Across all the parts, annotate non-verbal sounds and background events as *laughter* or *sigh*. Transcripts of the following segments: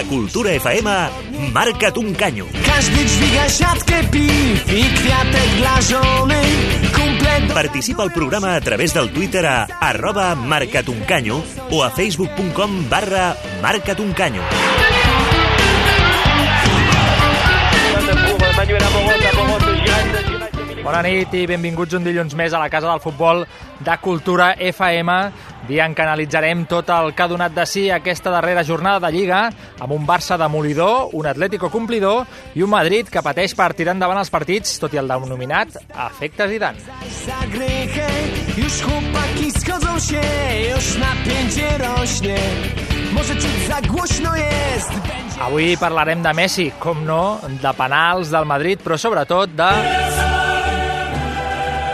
A Cultura FM, marca't un canyo. Każdy dźwiga siatkę piw i kwiatek dla żony. Kumple do... Participa al programa a través del Twitter a arroba marcatuncanyo o a facebook.com barra marcatuncanyo. Bona nit i benvinguts un dilluns més a la Casa del Futbol de Cultura FM, dia en què analitzarem tot el que ha donat de si aquesta darrera jornada de Lliga, amb un Barça demolidor, un Atlético complidor i un Madrid que pateix per tirar endavant els partits, tot i el denominat efecte Zidane. Już Avui parlarem de Messi, com no, de penals del Madrid, però sobretot de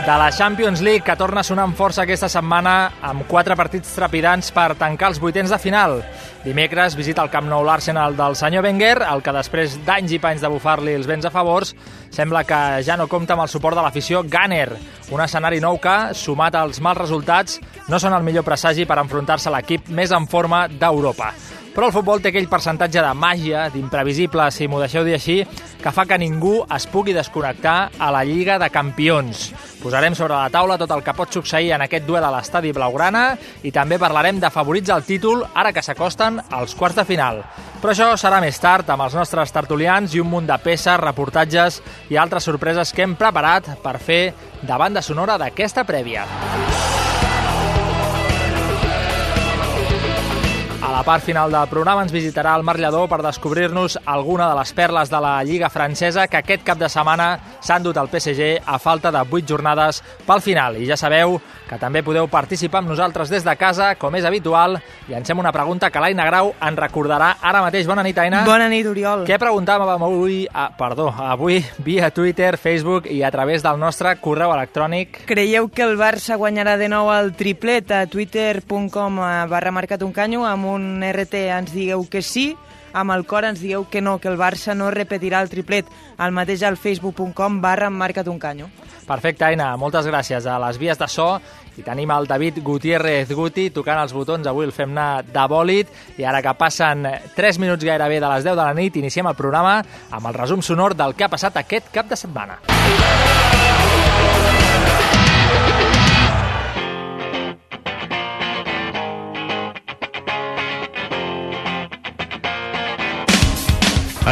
de la Champions League, que torna a sonar amb força aquesta setmana amb quatre partits trepidants per tancar els vuitens de final. Dimecres visita el Camp Nou l'Arsenal del senyor Wenger, el que després d'anys i panys de bufar-li els vents a favors, sembla que ja no compta amb el suport de l'afició Gunner, un escenari nou que, sumat als mals resultats, no són el millor presagi per enfrontar-se a l'equip més en forma d'Europa. Però el futbol té aquell percentatge de màgia, d'imprevisible, si m'ho deixeu dir així, que fa que ningú es pugui desconnectar a la Lliga de Campions. Posarem sobre la taula tot el que pot succeir en aquest duel a l'estadi Blaugrana i també parlarem de favorits al títol ara que s'acosten als quarts de final. Però això serà més tard amb els nostres tertulians i un munt de peces, reportatges i altres sorpreses que hem preparat per fer de banda sonora d'aquesta prèvia. A la part final del programa ens visitarà el Marc Lledó per descobrir-nos alguna de les perles de la Lliga francesa que aquest cap de setmana s'han dut al PSG a falta de 8 jornades pel final. I ja sabeu que també podeu participar amb nosaltres des de casa, com és habitual. Llancem una pregunta que l'Aina Grau en recordarà ara mateix. Bona nit, Aina. Bona nit, Oriol. Què preguntàvem avui, ah, perdó, avui via Twitter, Facebook i a través del nostre correu electrònic? Creieu que el Barça guanyarà de nou el triplet a twitter.com barra marcat un canyo amb un RT ens digueu que sí, amb el cor ens digueu que no, que el Barça no repetirà el triplet, el mateix al facebook.com barra marcat un canyo. Perfecte, Aina, moltes gràcies. A les vies de so i tenim el David Gutiérrez Guti tocant els botons, avui el fem anar de bòlit. I ara que passen 3 minuts gairebé de les 10 de la nit iniciem el programa amb el resum sonor del que ha passat aquest cap de setmana.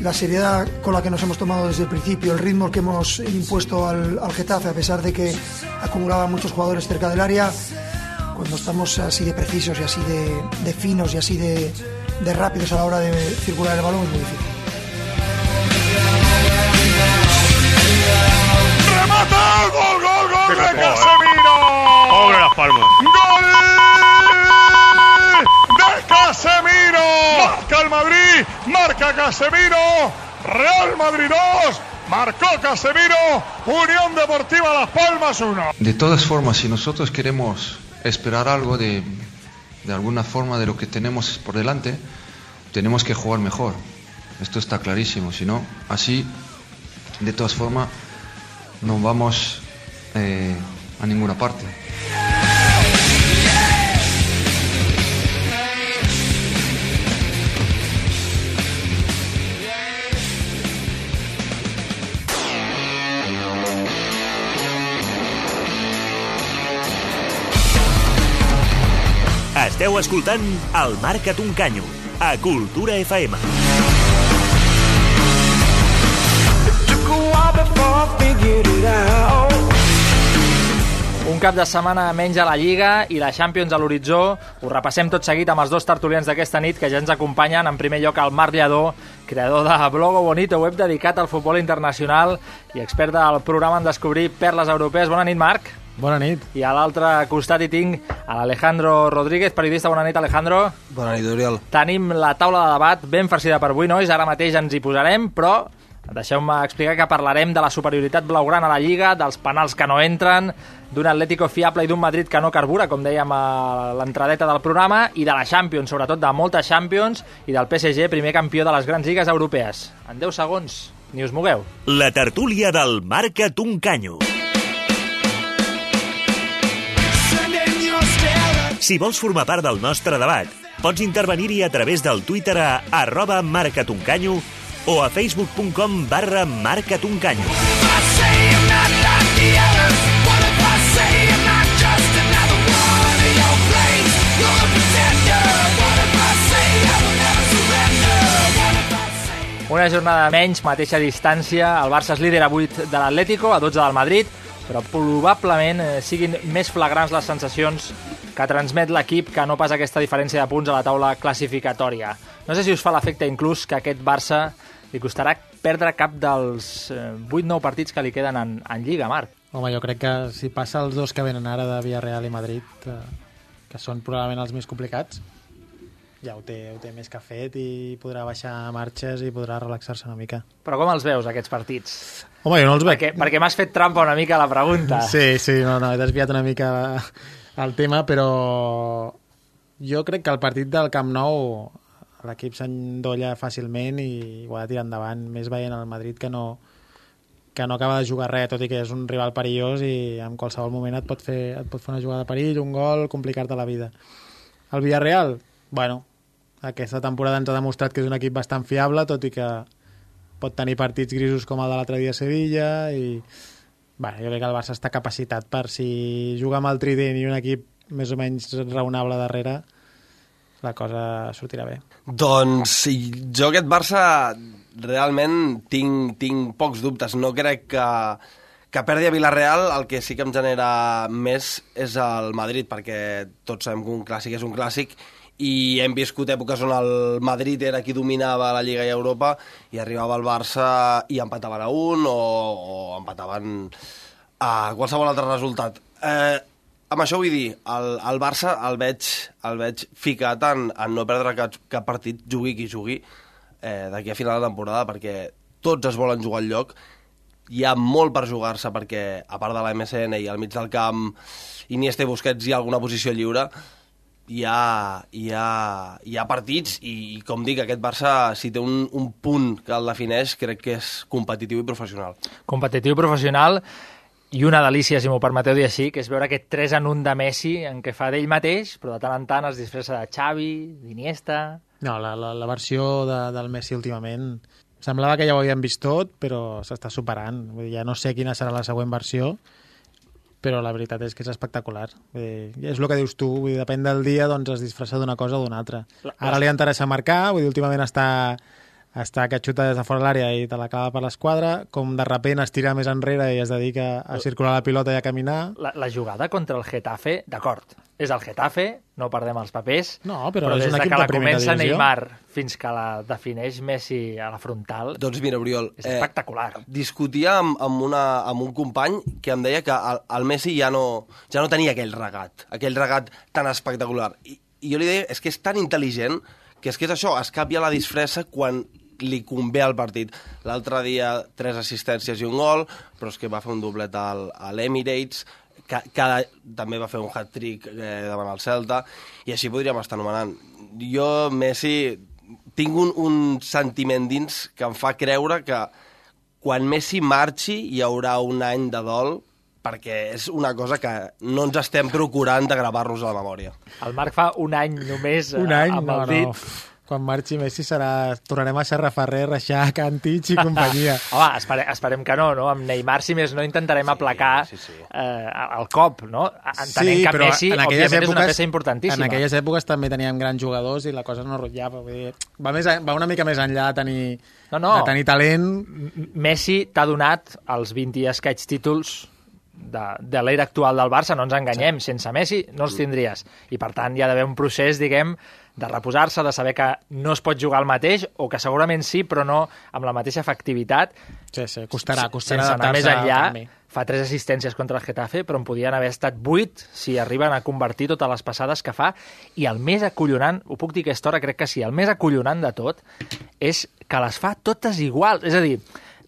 la seriedad con la que nos hemos tomado desde el principio, el ritmo que hemos impuesto al, al Getafe, a pesar de que acumulaba muchos jugadores cerca del área, cuando estamos así de precisos y así de, de finos y así de, de rápidos a la hora de circular el balón es muy difícil. ¡Remata! ¡Gol, gol, gol de Casemiro! ¡Pobre Las Palmas! ¡Gol de Casemiro! ¡Marca el Madrid! ¡Marca Casemiro! ¡Real Madrid 2! ¡Marcó Casemiro! Unión Deportiva Las Palmas 1. De todas formas, si nosotros queremos esperar algo de, de alguna forma de lo que tenemos por delante, tenemos que jugar mejor. Esto está clarísimo. Si no, así, de todas formas, no vamos eh, a ninguna parte. Esteu escoltant el Marca't un canyo, a Cultura FM. Un cap de setmana menys a la Lliga i la Champions a l'horitzó. Ho repassem tot seguit amb els dos tertulians d'aquesta nit que ja ens acompanyen. En primer lloc, el Marc Lledó, creador de Blogo Bonito, web dedicat al futbol internacional i expert del programa en descobrir perles europees. Bona nit, Marc. Bona nit. I a l'altre costat hi tinc a l'Alejandro Rodríguez, periodista. Bona nit, Alejandro. Bona nit, Oriol. Tenim la taula de debat ben farcida per avui, nois. Ara mateix ens hi posarem, però deixeu-me explicar que parlarem de la superioritat blaugrana a la Lliga, dels penals que no entren, d'un Atlético fiable i d'un Madrid que no carbura, com dèiem a l'entradeta del programa, i de la Champions, sobretot de moltes Champions, i del PSG, primer campió de les grans lligues europees. En 10 segons, ni us mogueu. La tertúlia del Marca't un canyo. Si vols formar part del nostre debat, pots intervenir-hi a través del Twitter a arroba marcatuncanyo o a facebook.com barra marcatuncanyo. Una jornada menys, mateixa distància. El Barça és líder a 8 de l'Atlético, a 12 del Madrid, però probablement eh, siguin més flagrants les sensacions que transmet l'equip que no pas aquesta diferència de punts a la taula classificatòria. No sé si us fa l'efecte inclús que aquest Barça li costarà perdre cap dels eh, 8-9 partits que li queden en, en Lliga, Marc. Home, jo crec que si passa els dos que venen ara de Villarreal i Madrid, eh, que són probablement els més complicats, ja ho té, ho té més que fet i podrà baixar marxes i podrà relaxar-se una mica. Però com els veus, aquests partits? Home, jo no els veig. Perquè, perquè m'has fet trampa una mica a la pregunta. Sí, sí, no, no, he desviat una mica el tema, però jo crec que el partit del Camp Nou l'equip s'endolla fàcilment i ho ha de tirar endavant, més veient el Madrid que no, que no acaba de jugar res, tot i que és un rival perillós i en qualsevol moment et pot fer, et pot fer una jugada de perill, un gol, complicar-te la vida. El Villarreal, bueno, aquesta temporada ens ha demostrat que és un equip bastant fiable, tot i que pot tenir partits grisos com el de l'altre dia a Sevilla i bueno, jo crec que el Barça està capacitat per si juga amb el trident i un equip més o menys raonable darrere la cosa sortirà bé. Doncs jo aquest Barça realment tinc, tinc pocs dubtes. No crec que, que perdi a Villarreal, el que sí que em genera més és el Madrid, perquè tots sabem que un clàssic és un clàssic i hem viscut èpoques on el Madrid era qui dominava la Lliga i Europa i arribava el Barça i empataven a un o, o empataven a qualsevol altre resultat. Eh, amb això vull dir, el, el Barça el veig, el veig ficat en, en no perdre cap, cap partit, jugui qui jugui, eh, d'aquí a final de temporada, perquè tots es volen jugar al lloc, hi ha molt per jugar-se perquè, a part de la MSN i al mig del camp, Iniesta i Busquets hi ha alguna posició lliure, hi ha, hi ha, hi ha partits i, i, com dic, aquest Barça, si té un, un punt que el defineix, crec que és competitiu i professional. Competitiu i professional i una delícia, si m'ho permeteu dir així, que és veure aquest 3 en 1 de Messi, en què fa d'ell mateix, però de tant en tant es disfressa de Xavi, d'Iniesta... No, la, la, la versió de, del Messi últimament semblava que ja ho havíem vist tot, però s'està superant. Vull dir, ja no sé quina serà la següent versió, però la veritat és que és espectacular. Dir, és el que dius tu, vull dir, depèn del dia, doncs es disfressa d'una cosa o d'una altra. Ara li interessa marcar, vull dir, últimament està està que xuta des de fora de l'àrea i te l'acaba per l'esquadra, com de repent es tira més enrere i es dedica a circular la pilota i a caminar. La, la jugada contra el Getafe, d'acord, és el Getafe, no perdem els papers, no, però, però és des un de que la comença divisió. Neymar fins que la defineix Messi a la frontal, Doncs mira, Oriol... és espectacular. Eh, discutia amb, amb, una, amb un company que em deia que el, el Messi ja no, ja no tenia aquell regat, aquell regat tan espectacular. I, I jo li deia, és que és tan intel·ligent que és que és això, es canvia la disfressa quan li convé al partit. L'altre dia, tres assistències i un gol, però és que va fer un doblet al, a l'Emirates, que, cada, també va fer un hat-trick eh, davant el Celta, i així podríem estar anomenant. Jo, Messi, tinc un, un sentiment dins que em fa creure que quan Messi marxi hi haurà un any de dol perquè és una cosa que no ens estem procurant de gravar-nos a la memòria. El Marc fa un any només Un eh, any? amb No, el dit. no. Quan marxi Messi serà... Tornarem a Serra Ferrer, Reixac, Antich i companyia. *laughs* Home, espere, esperem que no, no? Amb Neymar, si més no, intentarem aplacar sí, sí. Eh, el cop, no? Entenent que Messi, òbviament, és una peça importantíssima. En aquelles èpoques també teníem grans jugadors i la cosa no rotllava. Vull dir, va, més, a- va una mica més enllà de tenir, No, no. de tenir talent. Messi t'ha donat els 20 i escaig títols de, de l'era actual del Barça, no ens enganyem, sí. sense Messi no els tindries. I per tant hi ha d'haver un procés, diguem, de reposar-se, de saber que no es pot jugar el mateix, o que segurament sí, però no amb la mateixa efectivitat, Sí, sí, costarà, costarà sense anar més enllà canvi. fa tres assistències contra el Getafe, però en podien haver estat vuit si arriben a convertir totes les passades que fa. I el més acollonant, ho puc dir aquesta hora, crec que sí, el més acollonant de tot és que les fa totes iguals. És a dir,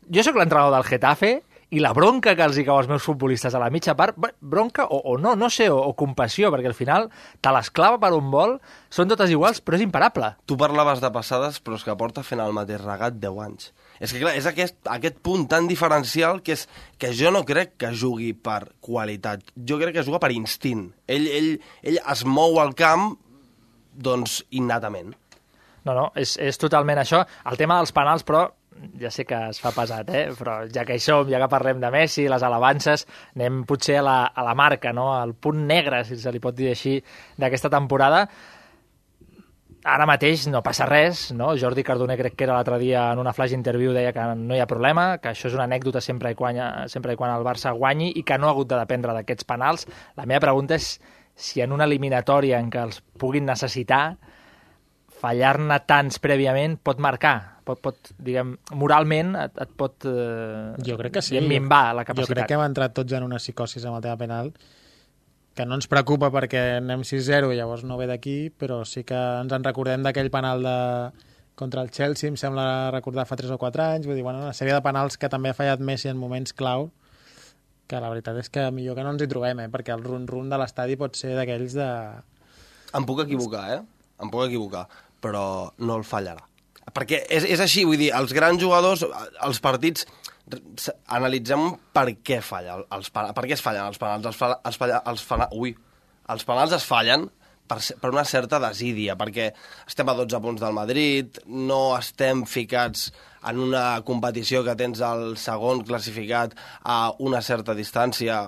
jo sóc l'entrenador del Getafe i la bronca que els hi cau als meus futbolistes a la mitja part, bronca o, o no, no sé, o, o compassió, perquè al final te l'esclava per un vol, són totes iguals, però és imparable. Tu parlaves de passades, però és que porta fent el mateix regat 10 anys. És que, clar, és aquest, aquest punt tan diferencial que és que jo no crec que jugui per qualitat. Jo crec que juga per instint. Ell, ell, ell es mou al camp, doncs, innatament. No, no, és, és totalment això. El tema dels penals, però, ja sé que es fa pesat, eh? però ja que hi som, ja que parlem de Messi, les alabances, anem potser a la, a la marca, no? al punt negre, si se li pot dir així, d'aquesta temporada. Ara mateix no passa res, no? Jordi Cardoner crec que era l'altre dia en una flash interview deia que no hi ha problema, que això és una anècdota sempre i quan, sempre i quan el Barça guanyi i que no ha hagut de dependre d'aquests penals. La meva pregunta és si en una eliminatòria en què els puguin necessitar fallar-ne tants prèviament pot marcar, pot, pot diguem, moralment et, et pot eh, Jo crec que sí. diguem, minvar la capacitat. Jo crec que hem entrat tots en una psicosis amb el tema penal que no ens preocupa perquè anem 6-0 i llavors no ve d'aquí, però sí que ens en recordem d'aquell penal de, contra el Chelsea, em sembla recordar fa 3 o 4 anys, vull dir, bueno, una sèrie de penals que també ha fallat Messi en moments clau, que la veritat és que millor que no ens hi trobem, eh? perquè el run-run de l'estadi pot ser d'aquells de... Em puc equivocar, eh? Em puc equivocar, però no el fallarà. Perquè és, és així, vull dir, els grans jugadors, els partits, analitzem per què falla, els, per què es fallen els penals. Els, els, falla, els, falla, ui, els penals es fallen per, per una certa desídia, perquè estem a 12 punts del Madrid, no estem ficats en una competició que tens el segon classificat a una certa distància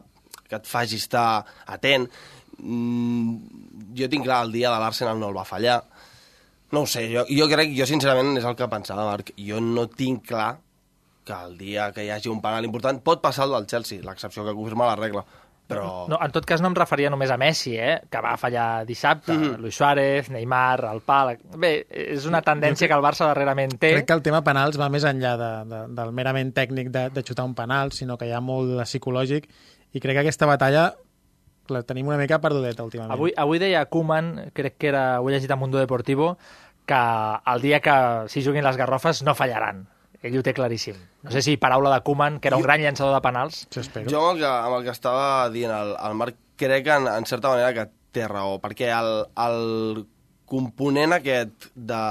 que et faci estar atent. Mm, jo tinc clar, el dia de l'Arsenal no el va fallar. No ho sé, jo, jo crec, jo sincerament és el que pensava, Marc, jo no tinc clar que el dia que hi hagi un penal important pot passar el del Chelsea, l'excepció que confirma la regla. Però... No, en tot cas no em referia només a Messi, eh? que va fallar dissabte, mm -hmm. Luis Suárez, Neymar, el Pal... Bé, és una tendència que el Barça darrerament té. Crec que el tema penals va més enllà de, de, del merament tècnic de, de xutar un penal, sinó que hi ha molt de psicològic, i crec que aquesta batalla la tenim una mica perdudeta últimament. Avui, avui deia Koeman, crec que era, ho he llegit a Mundo Deportivo, que el dia que s'hi juguin les garrofes no fallaran ell ho té claríssim. No sé si paraula de Koeman, que era un gran llançador de penals. Jo amb el que, amb el que estava dient el, el Marc, crec en, en certa manera que té raó, perquè el, el component aquest de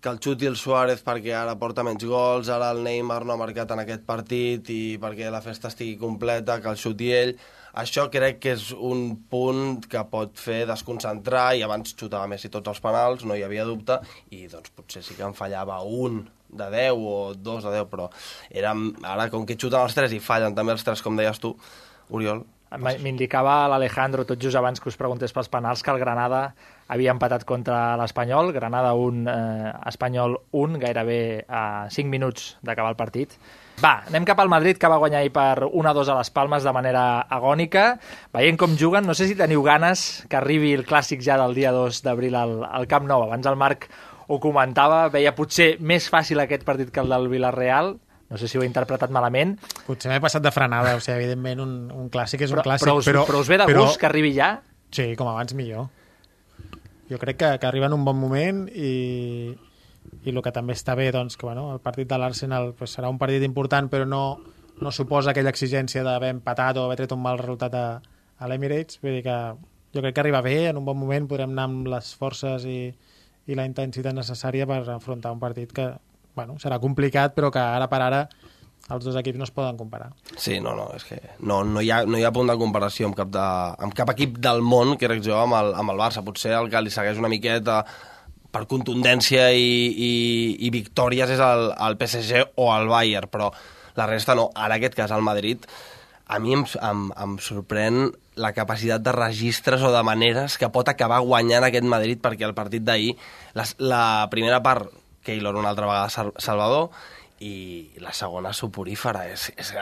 que el xuti el Suárez perquè ara porta menys gols, ara el Neymar no ha marcat en aquest partit i perquè la festa estigui completa, que el xuti ell, això crec que és un punt que pot fer desconcentrar i abans xutava Messi tots els penals, no hi havia dubte, i doncs potser sí que en fallava un de 10 o 2 de 10, però érem, ara com que xuten els 3 i fallen també els 3, com deies tu, Oriol... M'indicava l'Alejandro tot just abans que us preguntés pels penals que el Granada havia empatat contra l'Espanyol, Granada 1, eh, Espanyol 1, gairebé a 5 minuts d'acabar el partit. Va, anem cap al Madrid, que va guanyar ahir per 1-2 a les Palmes de manera agònica. Veient com juguen, no sé si teniu ganes que arribi el clàssic ja del dia 2 d'abril al, al Camp Nou. Abans el Marc ho comentava, veia potser més fàcil aquest partit que el del Villarreal, no sé si ho he interpretat malament. Potser m'he passat de frenada, o sigui, evidentment un, un clàssic és un però, clàssic, però us, però, però us ve de però, gust que arribi ja? Sí, com abans millor. Jo crec que, que arriba en un bon moment i, i el que també està bé, doncs, que bueno, el partit de l'Arsenal pues, serà un partit important, però no, no suposa aquella exigència d'haver empatat o haver tret un mal resultat a, a l'Emirates. Vull dir que jo crec que arriba bé, en un bon moment podrem anar amb les forces i, i la intensitat necessària per afrontar un partit que bueno, serà complicat, però que ara per ara els dos equips no es poden comparar. Sí, no, no, és que no, no, hi, ha, no hi ha punt de comparació amb cap, de, amb cap equip del món, crec jo, amb el, amb el Barça. Potser el que li segueix una miqueta per contundència i, i, i victòries és el, el PSG o el Bayern, però la resta no. En aquest cas, el Madrid, a mi em, em, em sorprèn la capacitat de registres o de maneres que pot acabar guanyant aquest Madrid perquè el partit d'ahir, la, la primera part, Keylor una altra vegada Salvador, i la segona suporífera. És, és,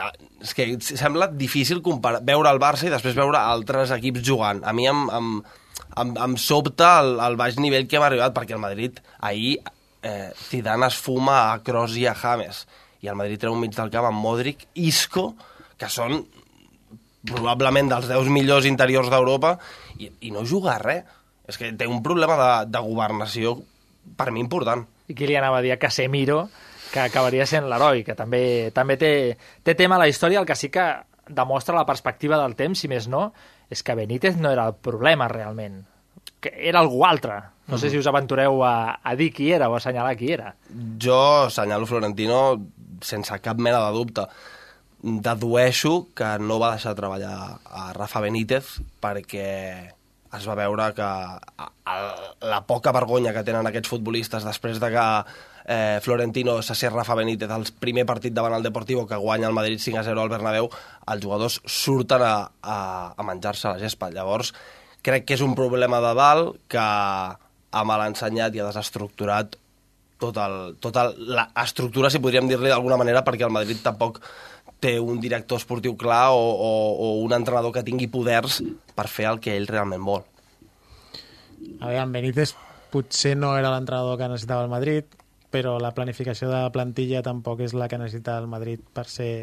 és que sembla difícil comparar, veure el Barça i després veure altres equips jugant. A mi em, em, em, em sobta el, el baix nivell que hem arribat, perquè el Madrid ahir eh, Zidane es fuma a Kroos i a James, i el Madrid treu un mig del camp amb Modric, Isco, que són probablement dels 10 millors interiors d'Europa i, i no juga res. És que té un problema de, de governació per mi important. I qui li anava a dir a Casemiro que acabaria sent l'heroi, que també, també té, té tema a la història, el que sí que demostra la perspectiva del temps, si més no, és que Benítez no era el problema realment, que era algú altre. No sé si us aventureu a, a dir qui era o a assenyalar qui era. Jo assenyalo Florentino sense cap mena de dubte. Dedueixo que no va deixar de treballar a Rafa Benítez perquè es va veure que la poca vergonya que tenen aquests futbolistes després de que eh, Florentino s'assés Rafa Benítez al primer partit davant el Deportivo que guanya el Madrid 5 a 0 al Bernabéu, els jugadors surten a, a, a menjar-se la gespa. Llavors, crec que és un problema de dalt que ha mal ensenyat i ha desestructurat tot el, tot el, la estructura, si podríem dir-li d'alguna manera, perquè el Madrid tampoc té un director esportiu clar o, o, o un entrenador que tingui poders per fer el que ell realment vol. A veure, en Benítez potser no era l'entrenador que necessitava el Madrid, però la planificació de plantilla tampoc és la que necessita el Madrid per ser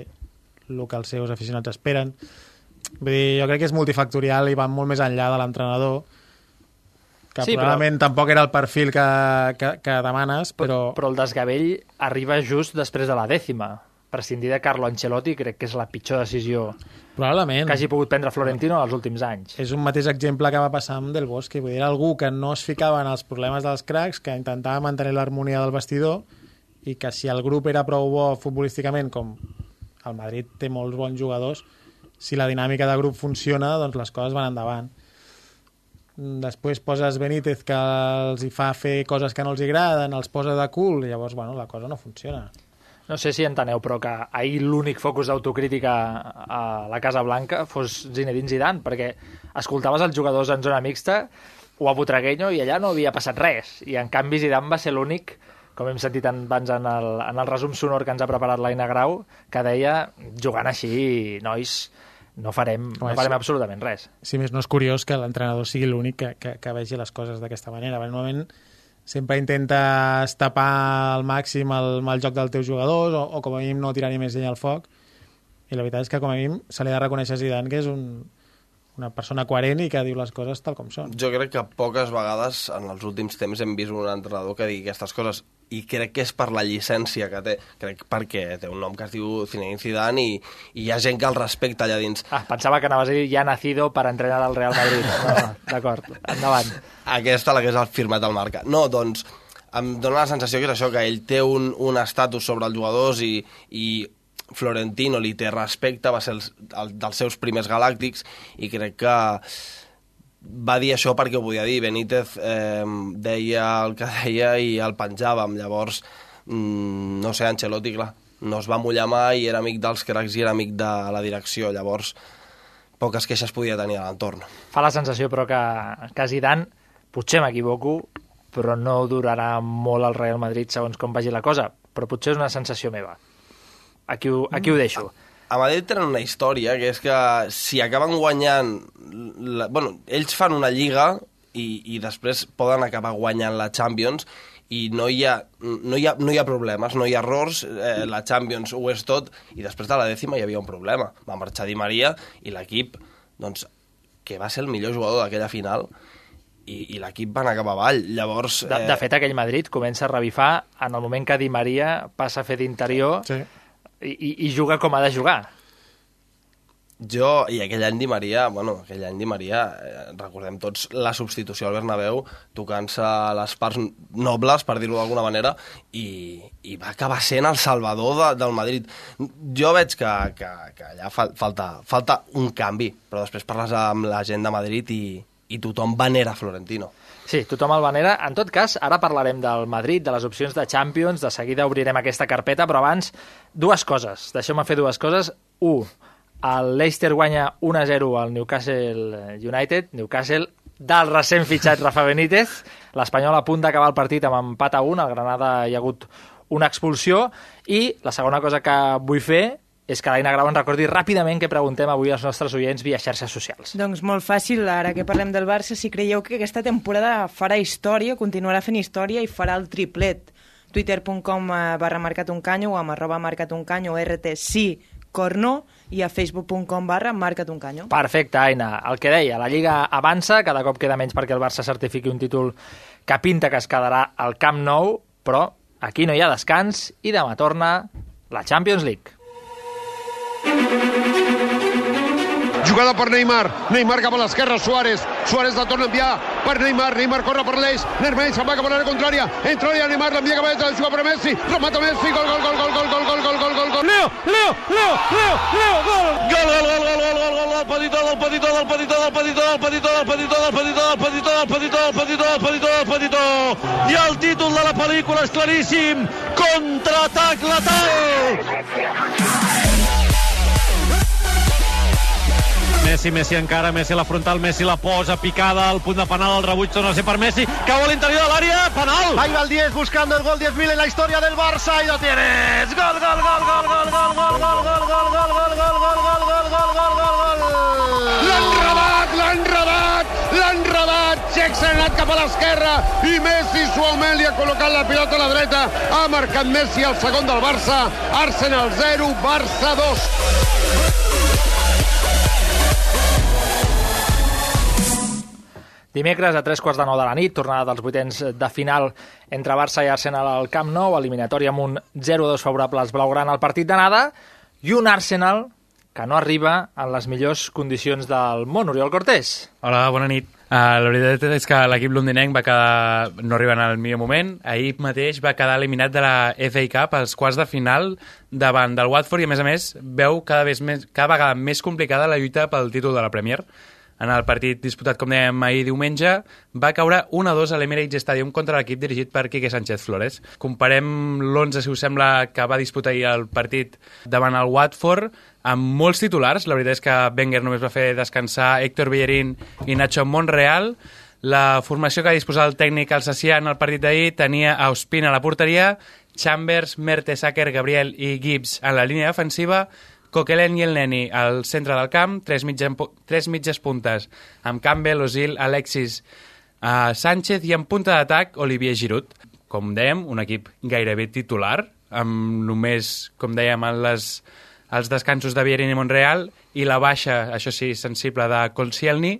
el que els seus aficionats esperen. Vull dir, jo crec que és multifactorial i va molt més enllà de l'entrenador, que Sí, probablement però... tampoc era el perfil que, que, que demanes, però... Però el desgavell arriba just després de la dècima. Prescindir de Carlo Ancelotti crec que és la pitjor decisió Probablement. que hagi pogut prendre Florentino els últims anys. És un mateix exemple que va passar amb Del Bosque. Vull dir, era algú que no es ficava en els problemes dels cracs, que intentava mantenir l'harmonia del vestidor i que si el grup era prou bo futbolísticament, com el Madrid té molts bons jugadors, si la dinàmica de grup funciona, doncs les coses van endavant. Després poses Benítez que els hi fa fer coses que no els agraden, els posa de cul, i llavors, bueno, la cosa no funciona. No sé si enteneu, però que ahir l'únic focus d'autocrítica a la Casa Blanca fos Zinedine Zidane, perquè escoltaves els jugadors en zona mixta o a Butragueño i allà no havia passat res. I en canvi Zidane va ser l'únic, com hem sentit abans en el, en el resum sonor que ens ha preparat l'Aina Grau, que deia, jugant així, nois, no farem, no farem sí. absolutament res. si més no és curiós que l'entrenador sigui l'únic que, que, que vegi les coses d'aquesta manera. Normalment sempre intentes tapar al màxim el mal joc dels teus jugadors o, o com a mínim no tirar-hi més llenya al foc. I la veritat és que com a mínim se li ha de reconèixer a Zidane que és un, una persona coherent i que diu les coses tal com són. Jo crec que poques vegades en els últims temps hem vist un entrenador que digui aquestes coses i crec que és per la llicència que té, crec perquè té un nom que es diu Zinedine Zidane i, i hi ha gent que el respecta allà dins. Ah, pensava que anaves a dir ja nacido per entrenar al Real Madrid. No, no, D'acord, endavant. Aquesta la que és el firmat al marca. No, doncs, em dóna la sensació que és això, que ell té un, un estatus sobre els jugadors i, i Florentino li té respecte, va ser el, el, dels seus primers galàctics i crec que va dir això perquè ho podia dir. Benítez eh, deia el que *laughs* deia i el penjàvem. Llavors, mm, no sé, Ancelotti, clar, no es va mullar mai, era amic dels cracs i era amic de la direcció. Llavors, poques queixes podia tenir a l'entorn. Fa la sensació, però, que, que Zidane, potser m'equivoco, però no durarà molt al Real Madrid segons com vagi la cosa, però potser és una sensació meva. Aquí ho, aquí ho deixo. a Madrid tenen una història, que és que si acaben guanyant... La, bueno, ells fan una lliga i, i després poden acabar guanyant la Champions i no hi ha, no hi ha, no hi ha problemes, no hi ha errors, eh, la Champions ho és tot, i després de la dècima hi havia un problema. Va marxar Di Maria i l'equip, doncs, que va ser el millor jugador d'aquella final, i, i l'equip van acabar avall. Llavors... De, de fet, aquell Madrid comença a revifar en el moment que Di Maria passa a fer d'interior Sí. I, i, juga com ha de jugar. Jo, i aquell any Di Maria, bueno, aquell any Di Maria, eh, recordem tots la substitució al Bernabéu, tocant-se les parts nobles, per dir-ho d'alguna manera, i, i va acabar sent el salvador de, del Madrid. Jo veig que, que, que allà fal, falta, falta un canvi, però després parles amb la gent de Madrid i, i tothom venera Florentino. Sí, tothom el venera. En tot cas, ara parlarem del Madrid, de les opcions de Champions, de seguida obrirem aquesta carpeta, però abans, dues coses. Deixeu-me fer dues coses. Un, el Leicester guanya 1-0 al Newcastle United, Newcastle del recent fitxat Rafa Benítez. L'Espanyol a punt d'acabar el partit amb empat a 1, al Granada hi ha hagut una expulsió, i la segona cosa que vull fer és que l'Aina Grau ens recordi ràpidament que preguntem avui als nostres oients via xarxes socials. Doncs molt fàcil, ara que parlem del Barça, si creieu que aquesta temporada farà història, continuarà fent història i farà el triplet. Twitter.com eh, barra marcat un canyo o amb arroba marcat un canyo RT sí, cor no, i a facebook.com barra marcatuncanyo. Perfecte, Aina. El que deia, la Lliga avança, cada cop queda menys perquè el Barça certifiqui un títol que pinta que es quedarà al Camp Nou, però aquí no hi ha descans i demà torna la Champions League. Jugada per Neymar. Neymar cap a l'esquerra, Suárez. Suárez la torna a enviar per Neymar. Neymar corre per l'eix. Neymar se'n va cap a l'àrea contrària. Entra l'àrea Neymar, l'envia cap a l'eix, juga per Messi. Remata Messi, gol, gol, gol, gol, gol, gol, gol, gol, gol, gol, gol. Leo, Leo, Leo, Leo, Leo, gol! Gol, gol, gol, gol, gol, gol, gol, del petitó, del petitó, del petitó, del petitó, del petitó, del petitó, del petitó, del petitó, del petitó, del petitó, del petitó, del petitó. I el títol de la pel·lícula és claríssim. Contraatac letal! Messi, Messi encara, Messi a la frontal, Messi la posa picada al punt de penal, el rebuig torna a ser per Messi, cau a l'interior de l'àrea, penal! Ahí va el 10 buscando el gol 10.000 en la historia del Barça y lo tienes. Gol, gol, gol, gol, gol, gol, gol, gol, gol, gol, gol, gol, gol, gol, gol, gol, gol, gol, gol, gol. L'han robat, l'han robat, l'han robat. Xec s'ha anat cap a l'esquerra i Messi suaument li ha col·locat la pilota a la dreta. Ha marcat Messi el segon del Barça. Arsenal 0, Barça 2. Dimecres, a tres quarts de nou de la nit, tornada dels vuitens de final entre Barça i Arsenal al Camp Nou, eliminatòria amb un 0-2 favorable als blaugrana al partit d'anada, i un Arsenal que no arriba en les millors condicions del món. Oriol Cortés. Hola, bona nit. Uh, la veritat és que l'equip londinenc va quedar, no arribant al millor moment. Ahir mateix va quedar eliminat de la FA Cup als quarts de final davant del Watford i, a més a més, veu cada, més, cada vegada més complicada la lluita pel títol de la Premier. En el partit disputat, com dèiem, ahir diumenge, va caure 1-2 a l'Emirates Stadium contra l'equip dirigit per Quique Sánchez Flores. Comparem l'11, si us sembla, que va disputar ahir el partit davant el Watford, amb molts titulars. La veritat és que Wenger només va fer descansar Héctor Bellerín i Nacho Monreal. La formació que ha disposat el tècnic alsacià en el partit d'ahir tenia a Ospina a la porteria, Chambers, Mertesacker, Gabriel i Gibbs en la línia defensiva, Coquelin i el Neni al centre del camp, tres, mitja, tres mitges puntes amb Campbell, Osil, Alexis, uh, Sánchez i en punta d'atac Olivier Giroud. Com dèiem, un equip gairebé titular, amb només, com dèiem, les, els descansos de Bierin i Montreal i la baixa, això sí, sensible de Colcielny,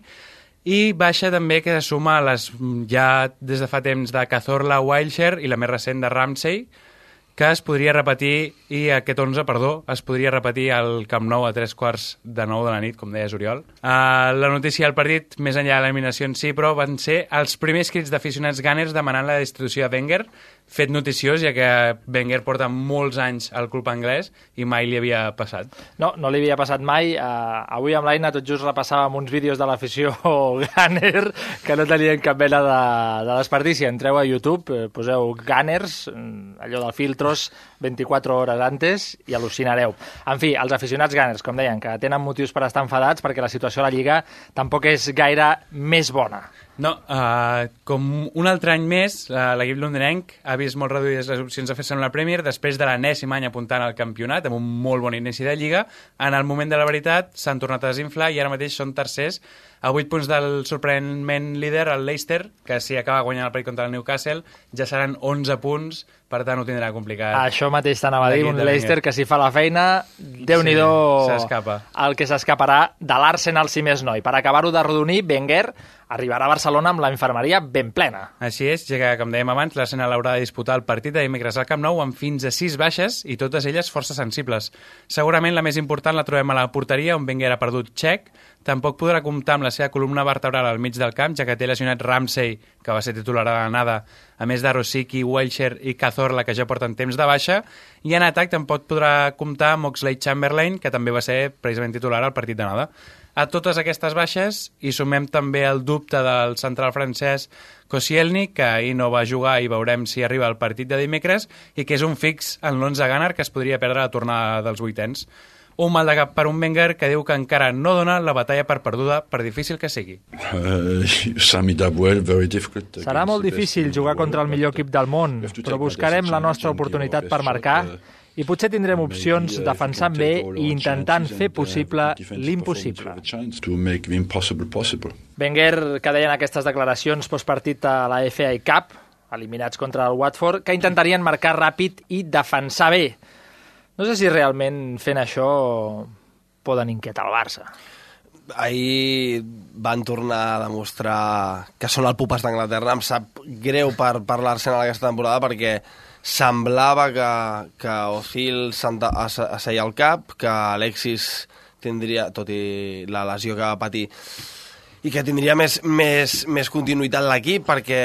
i baixa també que se suma a les ja des de fa temps de Cazorla, Wilshire i la més recent de Ramsey, que es podria repetir, i aquest 11, perdó, es podria repetir al Camp Nou a tres quarts de nou de la nit, com deies, Oriol. Uh, la notícia del partit, més enllà de l'eliminació en si, però van ser els primers crits d'aficionats Gunners demanant la destitució de Wenger, fet noticiós, ja que Wenger porta molts anys al club anglès i mai li havia passat. No, no li havia passat mai. Uh, avui amb l'Aina tot just repassàvem uns vídeos de l'afició *laughs* Gunner que no tenien cap mena de, de desperdici. Entreu a YouTube, eh, poseu Gunners, mm, allò del filtros, 24 hores antes i al·lucinareu. En fi, els aficionats Gunners, com deien, que tenen motius per estar enfadats perquè la situació a la Lliga tampoc és gaire més bona. No, uh, com un altre any més, uh, l'equip londinenc ha vist molt reduïdes les opcions de fer-se en la Premier després de l'anèsim any apuntant al campionat, amb un molt bon inici de Lliga. En el moment de la veritat s'han tornat a desinflar i ara mateix són tercers a 8 punts del sorprenentment líder, el Leicester, que si acaba guanyant el partit contra el Newcastle, ja seran 11 punts, per tant ho tindrà complicat. Això mateix t'anava a dir, un Leicester que si fa la feina, déu nhi sí, el que s'escaparà de l'Arsenal, si més no. I per acabar-ho de rodonir, Wenger arribarà a Barcelona amb la infermeria ben plena. Així és, ja que, com dèiem abans, l'Arsenal haurà de disputar el partit de dimecres al Camp Nou amb fins a 6 baixes i totes elles força sensibles. Segurament la més important la trobem a la porteria, on Wenger ha perdut Txec, tampoc podrà comptar amb la seva columna vertebral al mig del camp, ja que té lesionat Ramsey, que va ser titular a l'anada, a més de Rosicky, Welcher i Cazorla, que ja porten temps de baixa, i en atac tampoc podrà comptar amb Oxlade Chamberlain, que també va ser precisament titular al partit d'anada. A totes aquestes baixes hi sumem també el dubte del central francès Koscielny, que ahir no va jugar i veurem si arriba al partit de dimecres, i que és un fix en l'11 Gunner que es podria perdre la tornada dels vuitens. Un mal de cap per un Wenger que diu que encara no dona la batalla per perduda, per difícil que sigui. Uh, Serà molt difícil jugar contra el millor equip del món, però buscarem la nostra oportunitat per marcar i potser tindrem opcions defensant bé i intentant fer possible l'impossible. Wenger, que deien aquestes declaracions postpartit a la FA Cup, eliminats contra el Watford, que intentarien marcar ràpid i defensar bé. No sé si realment fent això poden inquietar el Barça. ahir van tornar a demostrar que són el pupes d'Anglaterra. Em sap greu per, per l'Arsenal aquesta temporada perquè semblava que, que Ozil asseia al cap, que Alexis tindria, tot i la lesió que va patir, i que tindria més, més, més continuïtat l'equip perquè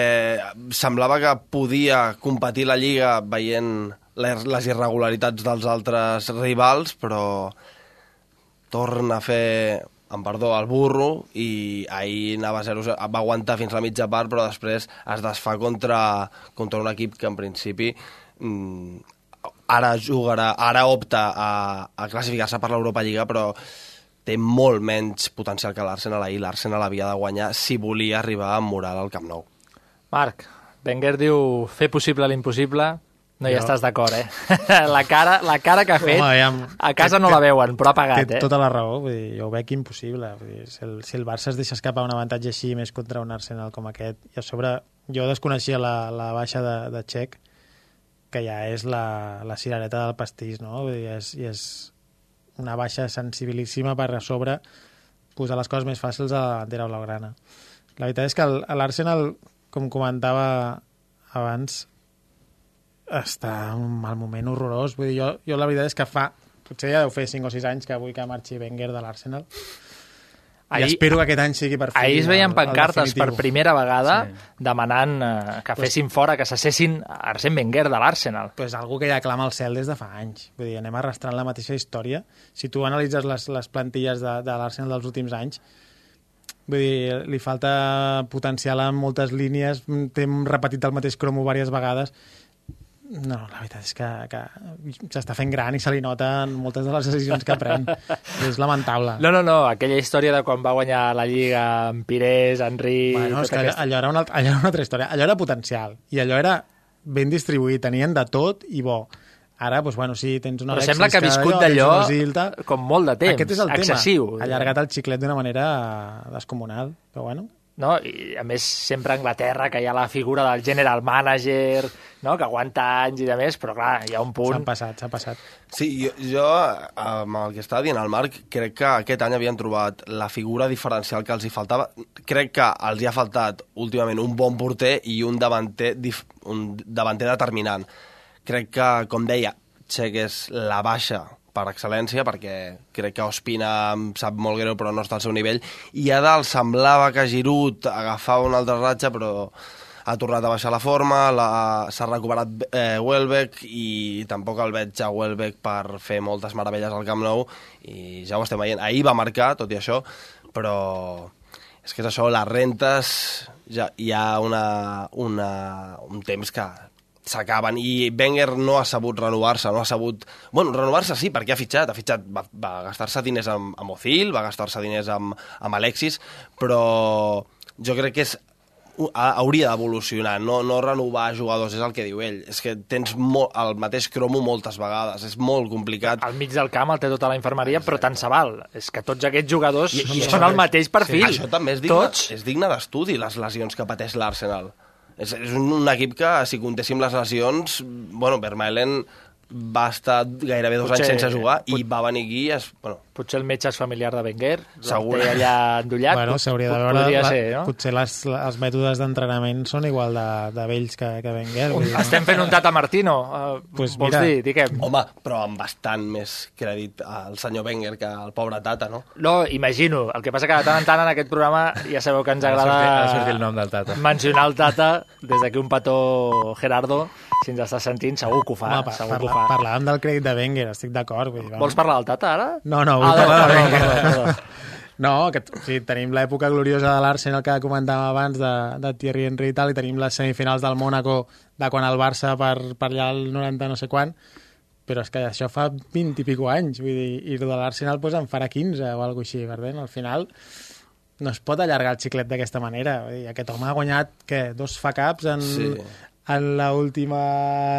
semblava que podia competir la Lliga veient les, les irregularitats dels altres rivals, però torna a fer amb perdó, el burro i ahir anava a 0 va aguantar fins la mitja part però després es desfà contra, contra un equip que en principi mm, ara jugarà, ara opta a, a classificar-se per l'Europa Lliga però té molt menys potencial que l'Arsenal ahir. L'Arsenal havia de guanyar si volia arribar amb moral al Camp Nou. Marc, Wenger diu fer possible l'impossible. No hi Jo- estàs d'acord, eh? *laughs* la, cara, la cara que ha fet, Home, aviam, a casa no la veuen, però ha pagat, Té eh? tota la raó, vull dir, jo ho veig impossible. Vull dir, si, el, si el Barça es deixa escapar un avantatge així més contra un Arsenal com aquest, i a sobre jo desconeixia la, la baixa de, de Txec, que ja és la, la cirereta del pastís, no? Vull dir, és, i és una baixa sensibilíssima per a sobre posar les coses més fàcils a la bandera blaugrana. La veritat és que l'Arsenal, com comentava abans, està en un mal moment horrorós. Vull dir, jo, jo la veritat és que fa... Potser ja deu fer 5 o 6 anys que vull que marxi Wenger de l'Arsenal. I Ahir- espero que aquest any sigui per fi Ahir es veien pancartes per primera vegada demanant eh, que fessin fora, que cessessin Arsène Wenger de l'Arsenal. pues algú que ja clama al cel des de fa anys. Vull dir, anem arrastrant la mateixa història. Si tu analitzes les, les plantilles de, de l'Arsenal dels últims anys, vull dir, li falta potencial en moltes línies, té repetit el mateix cromo diverses vegades. No, la veritat és que, que s'està fent gran i se li nota en moltes de les decisions que pren. *laughs* és lamentable. No, no, no, aquella història de quan va guanyar la Lliga amb Pires, Henry... Bueno, és tota que allò, allò, era una, allò era una altra història. Allò era potencial. I allò era ben distribuït. Tenien de tot i bo. Ara, doncs, bueno, sí, tens una Però Alexis sembla que ha viscut d'allò com molt de temps, Aquest és el excessiu. tema. Ha allargat el xiclet d'una manera descomunal. Però bueno, no? I a més sempre a Anglaterra que hi ha la figura del general manager no? que aguanta anys i de més, però clar, hi ha un punt... s'han passat, s'ha passat. Sí, jo, jo, amb el que estava dient el Marc, crec que aquest any havien trobat la figura diferencial que els hi faltava. Crec que els hi ha faltat últimament un bon porter i un davanter, dif- un davanter determinant. Crec que, com deia, Txec és la baixa per excel·lència, perquè crec que Ospina em sap molt greu però no està al seu nivell, i a dalt semblava que Giroud agafava una altra ratxa, però ha tornat a baixar la forma, s'ha recuperat eh, Welbeck i tampoc el veig a Welbeck per fer moltes meravelles al Camp Nou i ja ho estem veient. Ahir va marcar, tot i això, però és que és això, les rentes ja hi ha una, una, un temps que s'acaben i Wenger no ha sabut renovar-se, no ha sabut... Bueno, renovar-se sí, perquè ha fitxat, ha fitxat, va, va gastar-se diners amb, amb Ozil, va gastar-se diners amb, amb Alexis, però jo crec que és ha- hauria d'evolucionar, no, no renovar jugadors, és el que diu ell. És que tens mo el mateix cromo moltes vegades, és molt complicat. Al mig del camp el té tota la infermeria, però tant se val. És que tots aquests jugadors I- i són el mateix perfil. Això també és digne, Tots. és digne d'estudi, les lesions que pateix l'Arsenal. És, és un, un equip que, si comptéssim les lesions, bueno, Vermaelen va estar gairebé dos Potser- anys sense jugar i va venir aquí i es, bueno, Potser el metge és familiar de Wenger, Segur. té allà endollat. bueno, s'hauria de veure... Podria la, ser, no? Potser les, els mètodes d'entrenament són igual de, de vells que, que Wenger. vull dir, Estem fent un Tata Martino. Uh, Pues vols mira. dir? Digue'm. home, però amb bastant més crèdit al senyor Wenger que al pobre Tata, no? No, imagino. El que passa que de tant en tant en aquest programa ja sabeu que ens agrada ha de sortir el nom del Tata. mencionar el Tata. Des d'aquí un petó, Gerardo, si ens estàs sentint, segur que ho fa. Home, pa- segur que ho parla, fa. parlàvem del crèdit de Wenger, estic d'acord. vull dir, vamos. Vols parlar del Tata, ara? No, no, vull Ah, parlar de Wenger. No, que o sigui, tenim l'època gloriosa de l'Arsenal que comentàvem abans de, de Thierry Henry i tal, i tenim les semifinals del Mónaco de quan el Barça per, per allà al 90 no sé quan, però és que això fa 20 i pico anys, vull dir, i el de l'Arsenal pues, en farà 15 o alguna així, per tant, al final no es pot allargar el xiclet d'aquesta manera. Vull dir, aquest home ha guanyat, què, dos fa-caps en, Sí. En l'última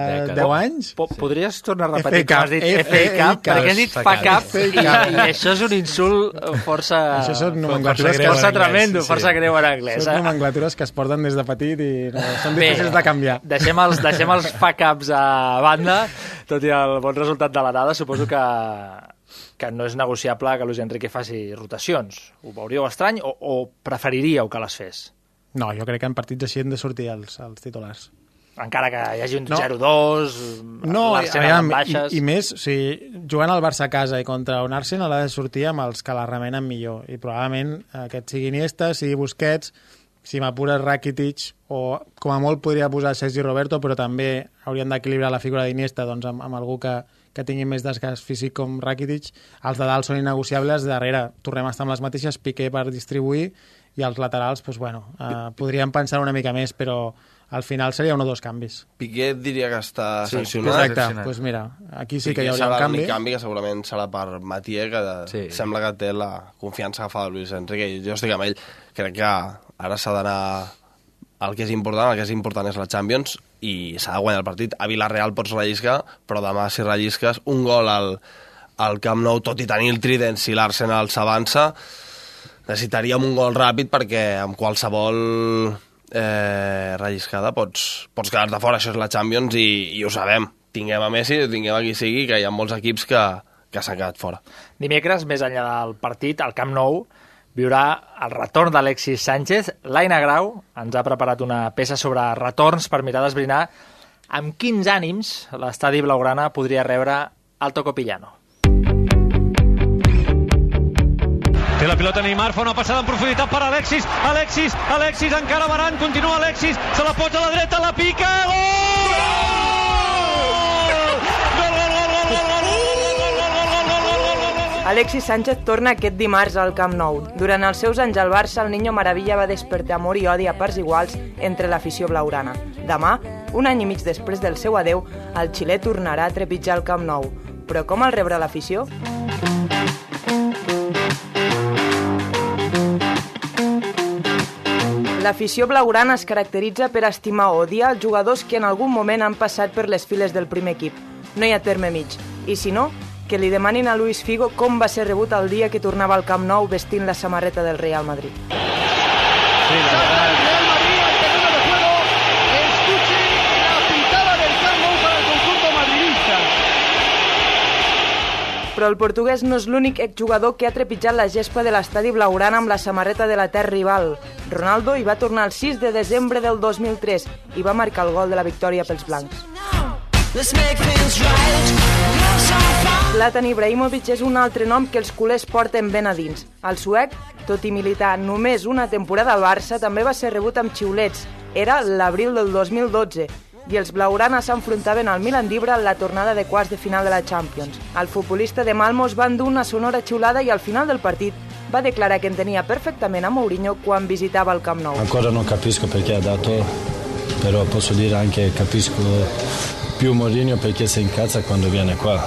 Dècada. 10 anys? Po Podries tornar a FA repetir que has dit FA FA Cup, perquè has dit FA fa Cup. cap i, FA i això és un insult força... Això són força nomenclatures força anglès, tremendo, sí, força greu en anglès. Són eh? nomenclatures que es porten des de petit i no, són difícils de canviar. Deixem els, deixem els fuck-ups a banda, tot i el bon resultat de la dada, suposo que que no és negociable que Luis Enrique faci rotacions. Ho veuríeu estrany o, o preferiríeu que les fes? No, jo crec que en partits així han de sortir els, els titulars. Encara que hi hagi un No. 0-2, No, l'Arsenal aviam, baixes... i, i més, o sigui, jugant al Barça a casa i contra un Arsenal ha de sortir amb els que la remenen millor. I probablement aquest sigui Iniesta, sigui Busquets, si m'apures Rakitic, o com a molt podria posar Sergi Roberto, però també haurien d'equilibrar la figura d'Iniesta doncs, amb, amb algú que, que tingui més desgast físic com Rakitic. Els de dalt són innegociables, darrere tornem a estar amb les mateixes, Piqué per distribuir, i els laterals, doncs, bueno, eh, podríem pensar una mica més, però al final seria un o dos canvis. Piqué diria que està Sí, sancionat. exacte. Doncs mira, aquí sí que hi hauria serà un canvi. l'únic canvi que segurament serà per Matier, que sí. sembla que té la confiança agafada de Luis Enrique. Jo estic amb ell. Crec que ara s'ha d'anar el que és important, el que és important és la Champions i s'ha de guanyar el partit. A Villarreal pots relliscar, però demà si rellisques un gol al, al Camp Nou, tot i tenir el trident, si l'Arsenal s'avança, necessitaríem un gol ràpid perquè amb qualsevol eh, relliscada pots, pots quedar-te fora, això és la Champions i, i ho sabem. Tinguem a Messi, tinguem a qui sigui, que hi ha molts equips que, que s'han quedat fora. Dimecres, més enllà del partit, al Camp Nou, viurà el retorn d'Alexis Sánchez. L'Aina Grau ens ha preparat una peça sobre retorns per mirar d'esbrinar amb quins ànims l'estadi blaugrana podria rebre el Tocopillano. La pilota Neymar, fa una passada en profunditat per Alexis, Alexis, Alexis, encara Baran, continua Alexis, se la posa a la dreta, la pica, gol! Alexis Sánchez torna aquest dimarts al Camp Nou. Durant els seus anys al Barça, el Niño Maravilla va despertar amor i odi a parts iguals entre l'afició blaugrana. Demà, un any i mig després del seu adeu, el xilè tornarà a trepitjar el Camp Nou. Però com el rebrà l'afició? L'afició blaugrana es caracteritza per estimar o odiar els jugadors que en algun moment han passat per les files del primer equip. No hi ha terme mig. I si no, que li demanin a Luis Figo com va ser rebut el dia que tornava al Camp Nou vestint la samarreta del Real Madrid. Escuchen la pitada del Camp Nou para el conjunto madridista. Però el portuguès no és l'únic exjugador que ha trepitjat la gespa de l'estadi blaugrana amb la samarreta de la terra rival. Ronaldo hi va tornar el 6 de desembre del 2003 i va marcar el gol de la victòria pels blancs. Zlatan Ibrahimovic és un altre nom que els culers porten ben a dins. El suec, tot i militar només una temporada al Barça, també va ser rebut amb xiulets. Era l'abril del 2012 i els blaugrana s'enfrontaven al Milan d'Ibra en la tornada de quarts de final de la Champions. El futbolista de Malmo es va endur una sonora xiulada i al final del partit va declarar que entenia perfectament a Mourinho quan visitava el Camp Nou. Ancora non capisco perché ha dato, però posso dire anche capisco più Mourinho perché si incazza quando viene qua.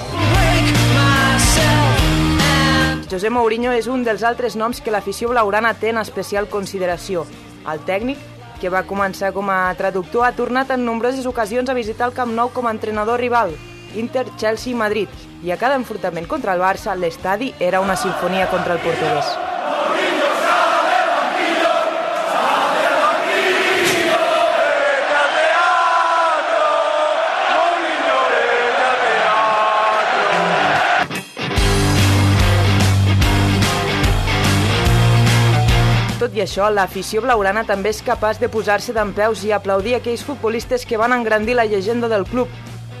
José Mourinho és un dels altres noms que l'afició blaugrana té en especial consideració. El tècnic, que va començar com a traductor, ha tornat en nombroses ocasions a visitar el Camp Nou com a entrenador rival, Inter, Chelsea i Madrid, i a cada enfrontament contra el Barça, l'estadi era una sinfonia contra el portuguès. Això, l'afició blaugrana també és capaç de posar-se d'en peus i aplaudir aquells futbolistes que van engrandir la llegenda del club.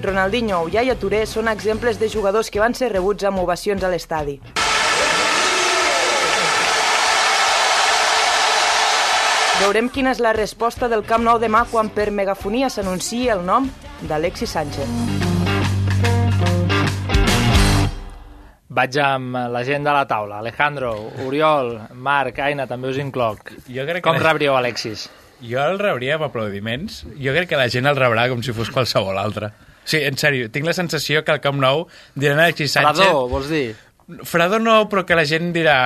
Ronaldinho o Yaya Touré són exemples de jugadors que van ser rebuts amb ovacions a l'estadi. Veurem quina és la resposta del Camp Nou demà quan per megafonia s'anunciï el nom d'Alexis Sánchez. Vaig amb la gent de la taula. Alejandro, Oriol, Marc, Aina, també us incloc. Jo crec que Com la- rebríeu Alexis? Jo el rebria amb aplaudiments. Jo crec que la gent el rebrà com si fos qualsevol altre. Sí, en sèrio, tinc la sensació que al Camp Nou diran a Alexis Sánchez... Fredor, vols dir? Fredor no, però que la gent dirà...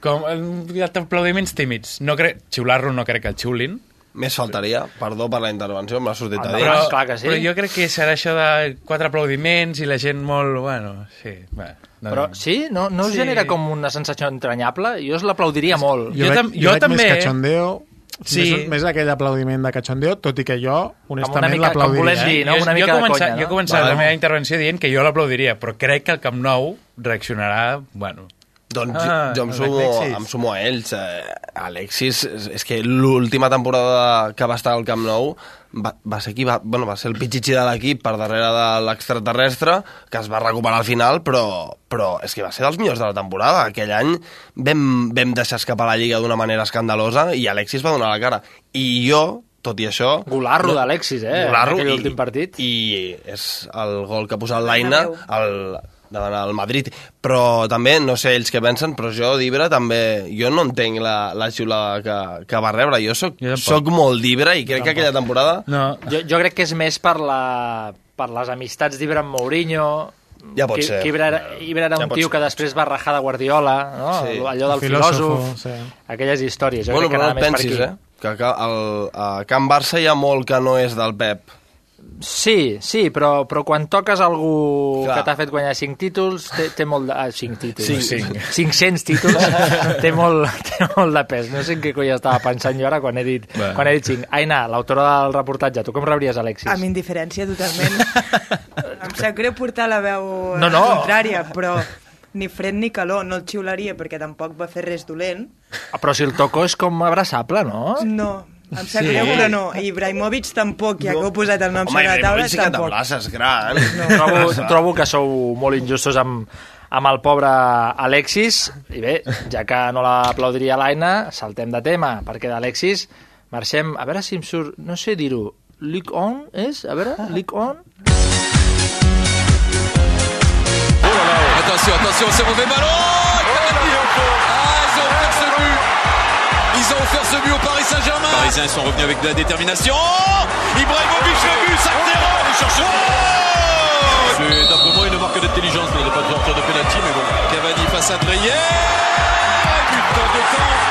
Com, eh, aplaudiments tímids. No crec, xiular-lo no crec que el xiulin. Més faltaria, perdó per la intervenció, m'ha sortit a dir. Però, però jo crec que serà això de quatre aplaudiments i la gent molt... Bueno, sí, bé. No, Però sí? No, no us Sí. genera com una sensació entranyable? Jo us l'aplaudiria molt. Jo tam- jo veig també, Més eh? cachondeo Sí. Més, més aquell aplaudiment de cachondeo, tot i que jo, honestament, l'aplaudiria. dir, no? Jo, Una mica jo, he de començat, conya, jo he no? començat Vale. la meva intervenció dient que jo l'aplaudiria, però crec que el Camp Nou reaccionarà... Bueno, Doncs Ah, jo em sumo, em sumo a ells. Eh, Alexis, és, és que l'última temporada que va estar al Camp Nou va, va ser qui va, bueno, va ser el pitxitxi de l'equip per darrere de l'extraterrestre, que es va recuperar al final, però, però és que va ser dels millors de la temporada. Aquell any vam, vam deixar escapar la Lliga d'una manera escandalosa i Alexis va donar la cara. I jo, tot i això... Golarro d'Alexis, eh, Golarro, aquell i, últim partit. I és el gol que ha posat l'Aina, el, davant el Madrid. Però també, no sé ells què pensen, però jo d'Ibra també... Jo no entenc la, la xiulada que, que va rebre. Jo soc, Jo tampoc. soc molt d'Ibra i crec que aquella temporada... no, Jo, jo crec que és més per, la, per les amistats d'Ibra amb Mourinho, Ja pot que, ser. Que Ibra era, Ibra era Ja un tio ser. que després va rajar de Guardiola, no? Sí. allò del filòsof, sí. aquelles històries. Jo bueno, crec que però no pensis, per eh? Que el, a Can Barça hi ha molt que no és del Pep. Sí, sí, però, però quan toques algú Clar. que t'ha fet guanyar 5 títols, té, té molt de... Ah, 5 títols. Cinc. 500 títols, *laughs* té molt, té molt de pes. No sé en què coi estava pensant jo ara quan he dit, Bueno. quan he dit 5. Aina, l'autora del reportatge, tu com rebries Alexis? Amb indiferència, totalment. *laughs* em sap greu portar la veu No, no. contrària, però ni fred ni calor, no el xiularia perquè tampoc va fer res dolent. Ah, Però si el toco és com abraçable, no? No, em sap Sí. greu, però no. I Ibrahimovic tampoc, ja que heu posat el nom Home, sobre la taula, Ibrahimovic sí que t'abraces, gran. trobo, trobo que sou molt injustos amb, amb el pobre Alexis i bé, ja que no l'aplaudiria l'Aina saltem de tema, perquè d'Alexis marxem, a veure si em surt no sé dir-ho, Ligue On és? a veure, Ligue On? Attention, attention, c'est mauvais ballon Ils ont offert ce but au Paris Saint-Germain. Les Parisiens sont revenus avec de la détermination. Ibrahimovic le but, ça Allez chercher. C'est d'après moi une marque d'intelligence de ne pas devoir faire de pénalty, mais bon. Cavani face à Dreyer. De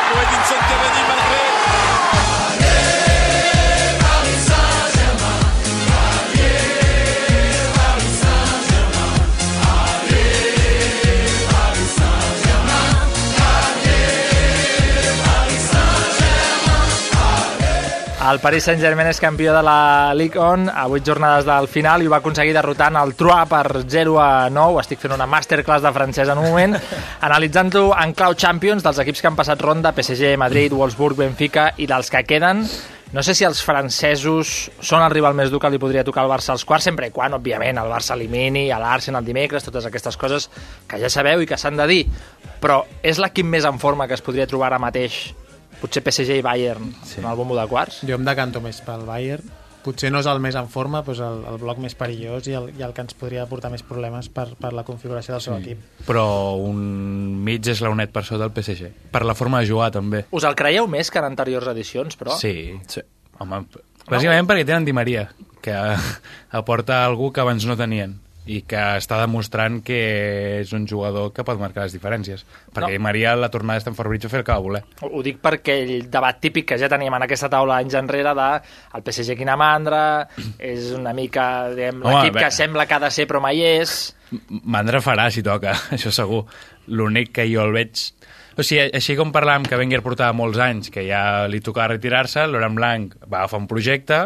pour Edinson Cavani malgré El Paris Saint-Germain és campió de la Ligue 1 a 8 jornades del final i ho va aconseguir derrotant el Troyes per 0 a 9. Estic fent una masterclass de francès en un moment, *laughs* analitzant-ho en clau Champions dels equips que han passat ronda, PSG, Madrid, Wolfsburg, Benfica i dels que queden. No sé si els francesos són el rival més dur que li podria tocar al Barça als quarts, sempre i quan, òbviament, el Barça elimini, a l'Arsenal dimecres, totes aquestes coses que ja sabeu i que s'han de dir. Però és l'equip més en forma que es podria trobar ara mateix potser PSG i Bayern sí. en el bombo de quarts? Jo em decanto més pel Bayern. Potser no és el més en forma, però és el, el bloc més perillós i el, i el que ens podria portar més problemes per, per la configuració del seu Sí. equip. però un mig és l'unet per sota del PSG. Per la forma de jugar, també. Us el creieu més que en anteriors edicions, però? Sí. sí. Home, bàsicament perquè tenen Di Maria, que *laughs* aporta algú que abans no tenien i que està demostrant que és un jugador que pot marcar les diferències. Perquè No. Maria a la tornada de Stamford Bridge va fer el que va voler. Ho ho dic perquè el debat típic que ja teníem en aquesta taula anys enrere de el PSG quina mandra, *clears throat* és una mica l'equip que sembla que ha de ser però mai és... Mandra farà si toca, *laughs* això segur. L'únic que jo el veig... O sigui, així com parlàvem que Wenger portava molts anys, que ja li tocava retirar-se, Laurent Blanc va agafar un projecte,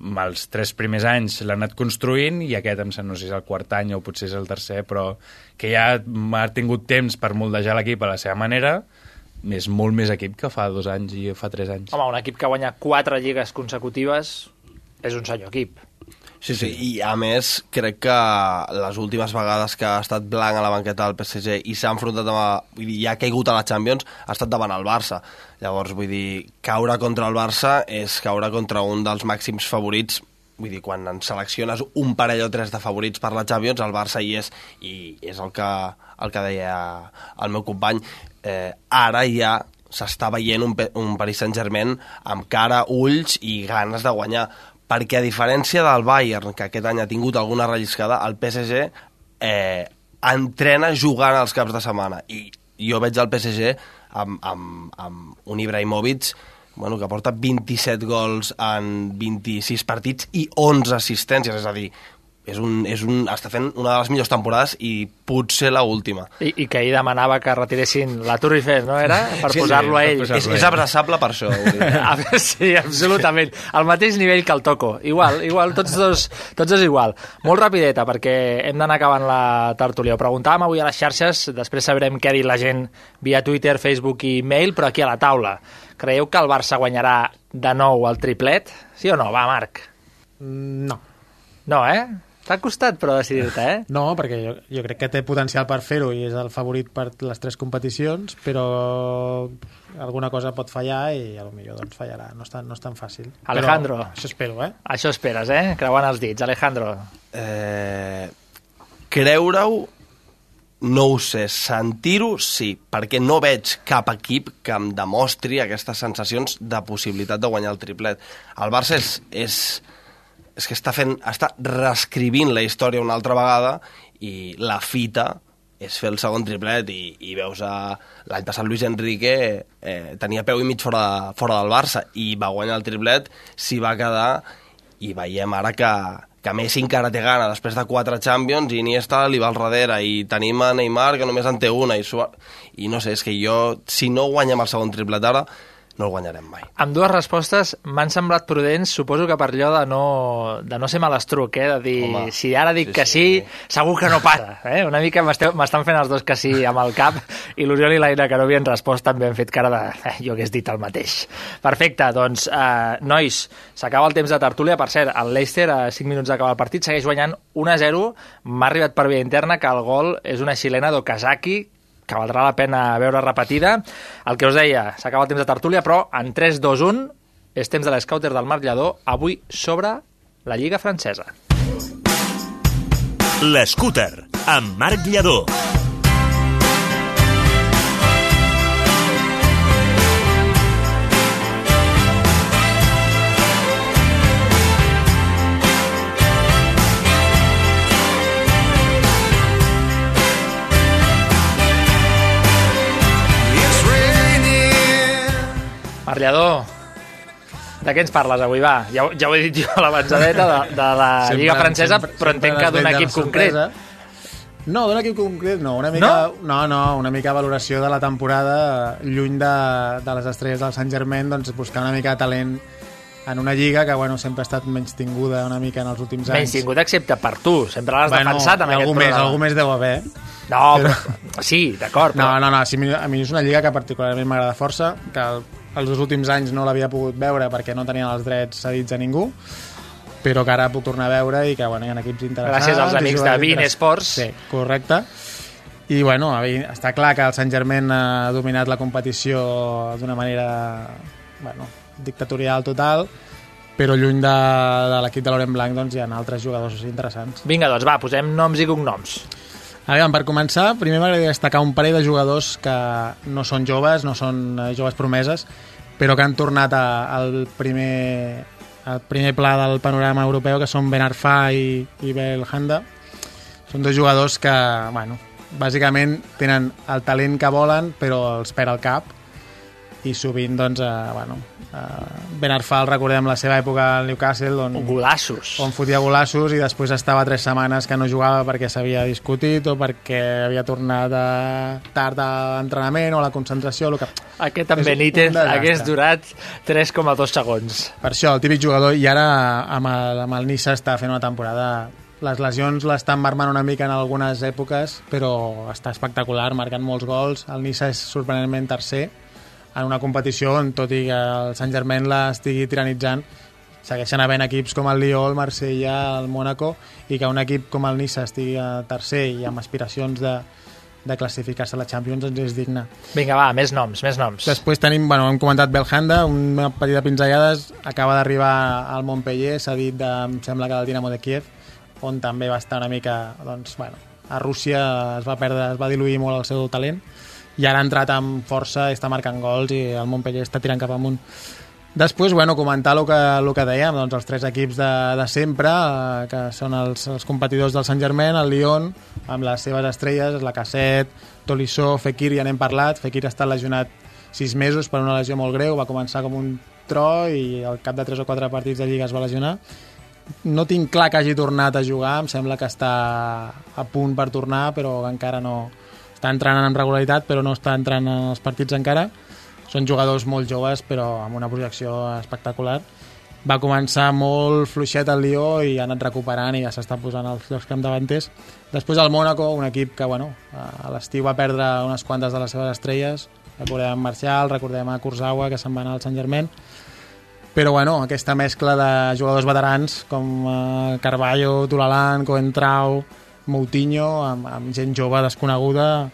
els tres primers anys l'ha anat construint i aquest, em sembla, no sé si és el quart any o potser és el tercer, però que ja ha tingut temps per moldejar l'equip a la seva manera, és molt més equip que fa dos anys i fa tres anys. Home, un equip que guanya quatre lligues consecutives és un senyor equip. Sí, sí, i a més crec que les últimes vegades que ha estat blanc a la banqueta del PSG i s'ha enfrontat amb... Ja ha caigut a la Champions, ha estat davant el Barça. Llavors, vull dir, caure contra el Barça és caure contra un dels màxims favorits vull dir, quan en selecciones un parell o tres de favorits per la Champions, el Barça hi és, i és el que, el que deia el meu company. Eh, ara ja s'està veient un, un Paris Saint-Germain amb cara, ulls i ganes de guanyar perquè a diferència del Bayern, que aquest any ha tingut alguna relliscada, el PSG eh, entrena jugant als caps de setmana. I jo veig el PSG amb, amb, amb un Ibrahimovic bueno, que porta 27 gols en 26 partits i 11 assistències, és a dir, és un, és un, està fent una de les millors temporades i potser la última. I, I que ell demanava que retiressin la Tour Eiffel, no era? Per Sí, posar-lo sí, a ell. posar-lo És- és abraçable per això, *laughs* sí, absolutament. *laughs* Al mateix nivell que el Toco. Igual, igual, tots dos, tots dos igual. Molt rapideta, perquè hem d'anar acabant la tertúlia. Ho preguntàvem avui a les xarxes, després sabrem què ha dit la gent via Twitter, Facebook i mail, però aquí a la taula. Creieu que el Barça guanyarà de nou el triplet? Sí o no? Va, Marc. No. No, eh? T'ha costat, però, decidir-te, eh? *laughs* No, perquè jo, jo crec que té potencial per fer-ho i és el favorit per les tres competicions, però alguna cosa pot fallar i a lo millor doncs fallarà. No és tan, no és tan fàcil. Alejandro. Però això espero, eh? Això esperes, eh? Creuant els dits. Alejandro. Eh, Creure-ho, no ho sé. Sentir-ho, sí, perquè no veig cap equip que em demostri aquestes sensacions de possibilitat de guanyar el triplet. El Barça és, és, és que està, fent, està reescrivint la història una altra vegada i la fita és fer el segon triplet i, i veus a l'any passat Luis Enrique eh, tenia peu i mig fora, fora del Barça i va guanyar el triplet, s'hi va quedar i veiem ara que, que Messi encara té gana. Després de quatre Champions i Iniesta li va al darrere i tenim a Neymar que només en té una i, i no sé, és que jo si no guanyem el segon triplet ara no el guanyarem mai. Amb dues respostes m'han semblat prudents, suposo que per allò de no, de no ser malastruc, eh? de dir, Home, si ara dic sí, que sí, sí, segur que no para. Eh? Una mica m'estan fent els dos que sí amb el cap, i l'Oriol i l'Aina que no havien respost també han fet cara de eh, jo hagués dit el mateix. Perfecte, doncs, eh, nois, s'acaba el temps de tertúlia. Per cert, el Leicester, a 5 minuts d'acabar el partit, segueix guanyant 1-0. M'ha arribat per via interna que el gol és una xilena d'Okazaki, que valdrà la pena veure repetida. El que us deia, s'acaba el temps de tertúlia, però en 3, 2, 1 és temps de l'escouter del Marc Lladó, avui sobre la Lliga Francesa. L'Scooter, amb Marc Lladó. Marc Lladó, de què ens parles avui? Va, ja, ja ho he dit jo a l'avançadeta de, de la *laughs* Sempre- Lliga Francesa, sempre- però entenc que d'un equip concret. No, d'un equip concret no. Una mica, no? no, no, una mica valoració de la temporada lluny de, de les estrelles del Sant Germain, doncs buscar una mica de talent en una lliga que bueno, sempre ha estat menys tinguda una mica en els últims anys. Menys tingut excepte per tu, sempre l'has defensat en algú aquest més, programa. algú més deu haver. No, però, sí, d'acord, No, però... no, no, sí, a mi- és una lliga que particularment m'agrada força, que el, els dos últims anys no l'havia pogut veure perquè no tenien els drets cedits a ningú, però que ara puc tornar a veure i que bueno, hi ha equips interessants. Gràcies als amics de Bein interessants. Sports. Sí, correcte. I bueno, està clar que el Sant Germain ha dominat la competició d'una manera bueno, dictatorial total, però lluny de, de l'equip de Laurent Blanc doncs, hi ha altres jugadors interessants. Vinga, doncs va, posem noms i cognoms. A veure, per començar, primer m'agradaria destacar un parell de jugadors que no són joves, no són eh, joves promeses, però que han tornat a, al primer, al primer pla del panorama europeu, que són Ben Arfa i, i Belhanda. Són dos jugadors que, bueno, bàsicament tenen el talent que volen, però els perd el cap, i sovint, doncs, eh, bueno, eh, Ben Arfa, el recordem la seva època al Newcastle, on, Golassos. on fotia golassos i després estava tres setmanes que no jugava perquè s'havia discutit o perquè havia tornat a, tard a l'entrenament o a la concentració. El que... Aquest amb Benítez hagués durat 3,2 segons. Per això, el típic jugador, i ara amb el, amb el Nissa està fent una temporada... Les lesions l'estan marmant una mica en algunes èpoques, però està espectacular, marcant molts gols. El Nissa és sorprenentment tercer en una competició on, tot i que el Sant Germain l'estigui tiranitzant, segueixen havent equips com el Lió, el Marsella, el Mónaco, i que un equip com el Nissa estigui a tercer i amb aspiracions de, de classificar-se a la Champions doncs és digne. Vinga, va, més noms, més noms. Després tenim, bueno, hem comentat Belhanda, una petita pinzellades, acaba d'arribar al Montpellier, s'ha dit, de, em sembla que del Dinamo de Kiev, on també va estar una mica, doncs, bueno, a Rússia es va perdre, es va diluir molt el seu talent, i ara ha entrat amb força, està marcant gols i el Montpellier està tirant cap amunt. Després, bueno, comentar el que, el que dèiem, doncs els tres equips de, de sempre, eh, que són els, els competidors del Sant Germain, el Lyon, amb les seves estrelles, la Casset, Tolisso, Fekir, ja n'hem parlat, Fekir ha estat lesionat sis mesos per una lesió molt greu, va començar com un tro i al cap de tres o quatre partits de Lliga es va lesionar, no tinc clar que hagi tornat a jugar, em sembla que està a punt per tornar, però encara no... Està entrant en regularitat, però no està entrant en els partits encara. Són jugadors molt joves, però amb una projecció espectacular. Va començar molt fluixet el Lió i ha anat recuperant i ja s'està posant als llocs capdavanters. Després el Mónaco, un equip que bueno, a l'estiu va perdre unes quantes de les seves estrelles. Recordem Marcial, recordem a Kurzawa, que se'n va anar al Sant Germain però bueno, aquesta mescla de jugadors veterans com eh, Carballo, Tulalan, Coentrao, Moutinho, amb, amb gent jove desconeguda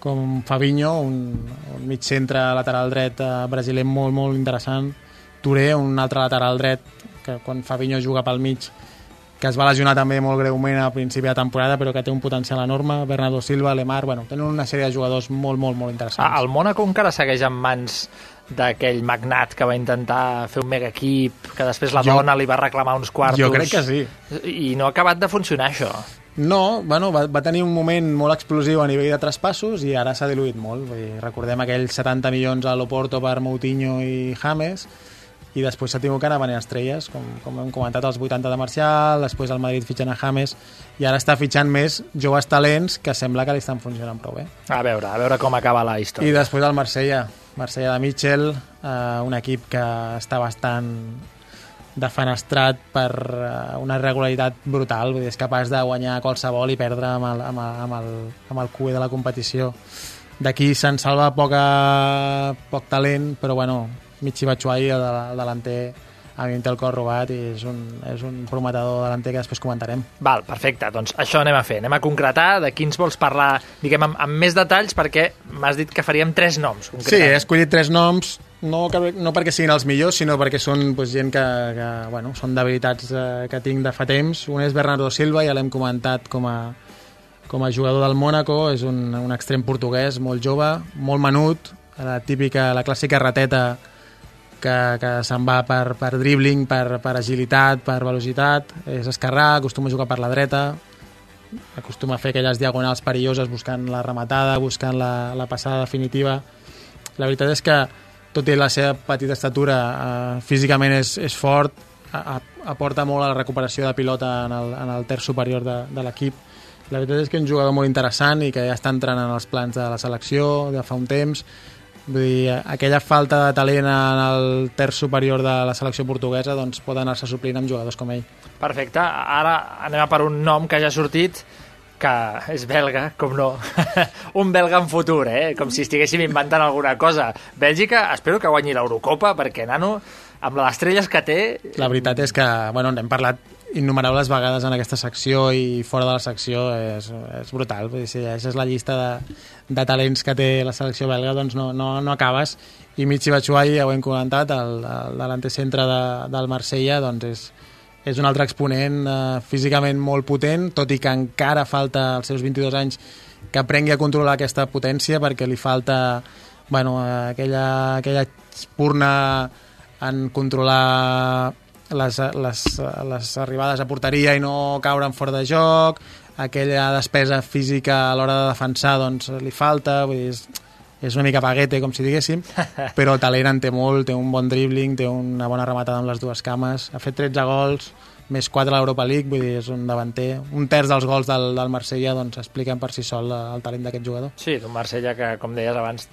com Fabinho, un, un mig centre lateral dret eh, brasiler molt, molt interessant, Touré, un altre lateral dret, que quan Fabinho juga pel mig, que es va lesionar també molt greument a principi de temporada, però que té un potencial enorme, Bernardo Silva, Lemar, bueno, tenen una sèrie de jugadors molt, molt, molt interessants. Ah, el Mónaco encara segueix en mans d'aquell magnat que va intentar fer un mega equip, que després la Jo- dona li va reclamar uns quartos. Jo crec que sí. I no ha acabat de funcionar, això. No, bueno, va, va tenir un moment molt explosiu a nivell de traspassos i ara s'ha diluït molt. Vull dir, recordem aquells 70 milions a l'Oporto per Moutinho i James i després s'ha tingut que anar venent estrelles, com, com hem comentat, els 80 de Marcial, després el Madrid fitxant a James i ara està fitxant més joves talents que sembla que li estan funcionant prou bé. A veure, a veure com acaba la I història. després el Marsella, Marsella de Mitchell, eh, un equip que està bastant defenestrat per eh, una regularitat brutal, vull dir, és capaç de guanyar qualsevol i perdre amb el, amb el, amb el, amb el cué de la competició. D'aquí se'n salva poca, poc talent, però bueno, Michi Batshuayi, el, el delanter, a mi em té el cor robat i és un, és un prometedor delanter que després comentarem. Val, perfecte, doncs això anem a fer. Anem a concretar de quins vols parlar, diguem, amb, amb més detalls, perquè m'has dit que faríem tres noms. Sí, he escollit tres noms, no, no perquè siguin els millors, sinó perquè són pues, gent que, que bueno, són d'habilitats eh, que tinc de fa temps. Un és Bernardo Silva, ja l'hem comentat com a, com a jugador del Mónaco, és un, un extrem portuguès molt jove, molt menut, la típica, la clàssica rateta que, que se'n va per, per dribbling, per, per agilitat, per velocitat, és esquerrà, acostuma a jugar per la dreta, acostuma a fer aquelles diagonals perilloses buscant la rematada, buscant la, la passada definitiva. La veritat és que, tot i la seva petita estatura, eh, físicament és, és fort, a, a, aporta molt a la recuperació de pilota en el, en el terç superior de, de l'equip. La veritat és que és un jugador molt interessant i que ja està entrant en els plans de la selecció de fa un temps. Vull dir, aquella falta de talent en el terç superior de la selecció portuguesa doncs pot anar-se suplint amb jugadors com ell. Perfecte, ara anem a per un nom que ja ha sortit, que és belga, com no. *laughs* un belga en futur, eh? Com si estiguéssim inventant alguna cosa. Bèlgica, espero que guanyi l'Eurocopa, perquè, nano, amb les estrelles que té... La veritat és que, bueno, n'hem parlat innumerables vegades en aquesta secció i fora de la secció és, és brutal. Vull dir, si llegeixes la llista de, de talents que té la selecció belga, doncs no, no, no acabes. I Michi Batshuayi, ja ho hem comentat, el, el delanter centre de, del Marsella, doncs és, és un altre exponent eh, físicament molt potent, tot i que encara falta als seus 22 anys que aprengui a controlar aquesta potència perquè li falta bueno, aquella, aquella espurna en controlar les, les, les arribades a porteria i no caure en fora de joc, aquella despesa física a l'hora de defensar doncs li falta, vull dir, és, és una mica paguete, com si diguéssim, *laughs* però talent en té molt, té un bon dribbling, té una bona rematada amb les dues cames, ha fet 13 gols, més 4 a l'Europa League, vull dir, és un davanter. Un terç dels gols del, del Marsella doncs, expliquen per si sol el talent d'aquest jugador. Sí, d'un Marsella que, com deies abans,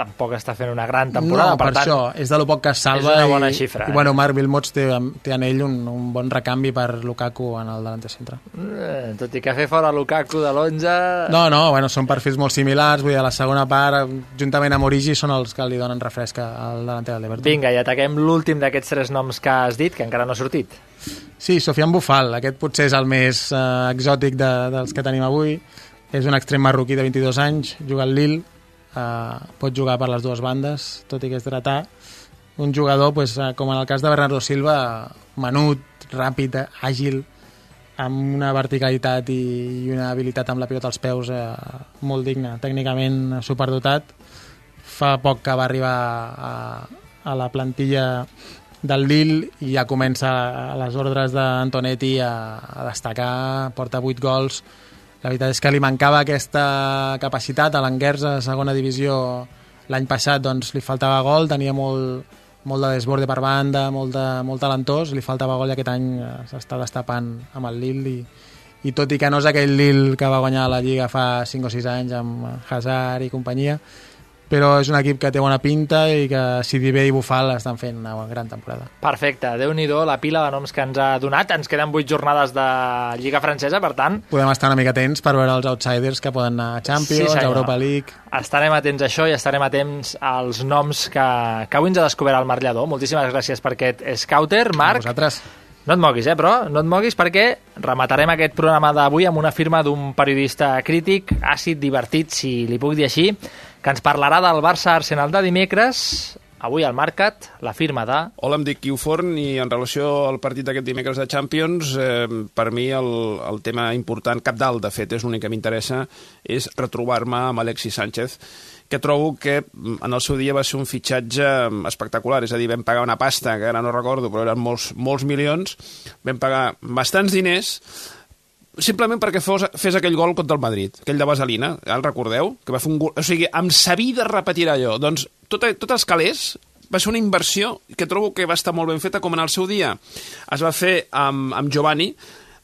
tampoc està fent una gran temporada. no, per, tant, això, és de lo poc que es salva. és una bona i, xifra, I, eh? bueno, Marc Wilmots té, té en ell un, un bon recanvi per Lukaku en el delanter centre. Eh, tot i que fer fora Lukaku de l'11... No, no, bueno, són perfils molt similars, vull dir, a la segona part, juntament amb Origi, són els que li donen refresca al delanter del Everton. Vinga, i ataquem l'últim d'aquests tres noms que has dit, que encara no ha sortit. Sí, Sofian Bufal, aquest potser és el més eh, exòtic de, dels que tenim avui. És un extrem marroquí de 22 anys, juga al Lille, eh, pot jugar per les dues bandes, tot i que és dretà. Un jugador, pues, eh, com en el cas de Bernardo Silva, menut, ràpid, àgil, amb una verticalitat i, una habilitat amb la pilota als peus eh, molt digna, tècnicament superdotat. Fa poc que va arribar a, a la plantilla del Lille i ja comença a les ordres d'Antonetti a, a destacar, porta 8 gols. La veritat és que li mancava aquesta capacitat. A l'Anguers a segona divisió l'any passat doncs, li faltava gol, tenia molt, molt de desborde per banda, molt, de, molt talentós, li faltava gol i aquest any eh, s'està destapant amb el Lille i, i tot i que no és aquell Lille que va guanyar la Lliga fa 5 o 6 anys amb Hazard i companyia, però és un equip que té bona pinta i que Sidibé i Bufal estan fent una gran temporada. Perfecte, déu nhi la pila de noms que ens ha donat. Ens queden 8 jornades de Lliga Francesa, per tant... Podem estar una mica atents per veure els outsiders que poden anar a Champions, Sí, senyor. Europa League... Estarem atents a això i estarem atents als noms que, que avui ens ha descobert el Marc Lledó. Moltíssimes gràcies per aquest scouter, Marc. A vosaltres. No et moguis, eh, però no et moguis perquè rematarem aquest programa d'avui amb una firma d'un periodista crític, àcid, divertit, si li puc dir així, que ens parlarà del Barça-Arsenal de dimecres, avui al Marcat, la firma de... Hola, em dic Quiu Forn i en relació al partit d'aquest dimecres de Champions, eh, per mi el, el tema important, cap dalt, de fet, és l'únic que m'interessa, és retrobar-me amb Alexis Sánchez, que trobo que mm, en el seu dia va ser un fitxatge mm, espectacular, és a dir, vam pagar una pasta, que ara no recordo, però eren molts, molts milions, vam pagar bastants diners, simplement perquè fos, fes aquell gol contra el Madrid, aquell de Vaselina, ja el recordeu? Que va fer un gol... O sigui, amb sa vida repetirà allò. Doncs tot, tot els calés va ser una inversió que trobo que va estar molt ben feta, com en el seu dia es va fer amb, amb Giovanni,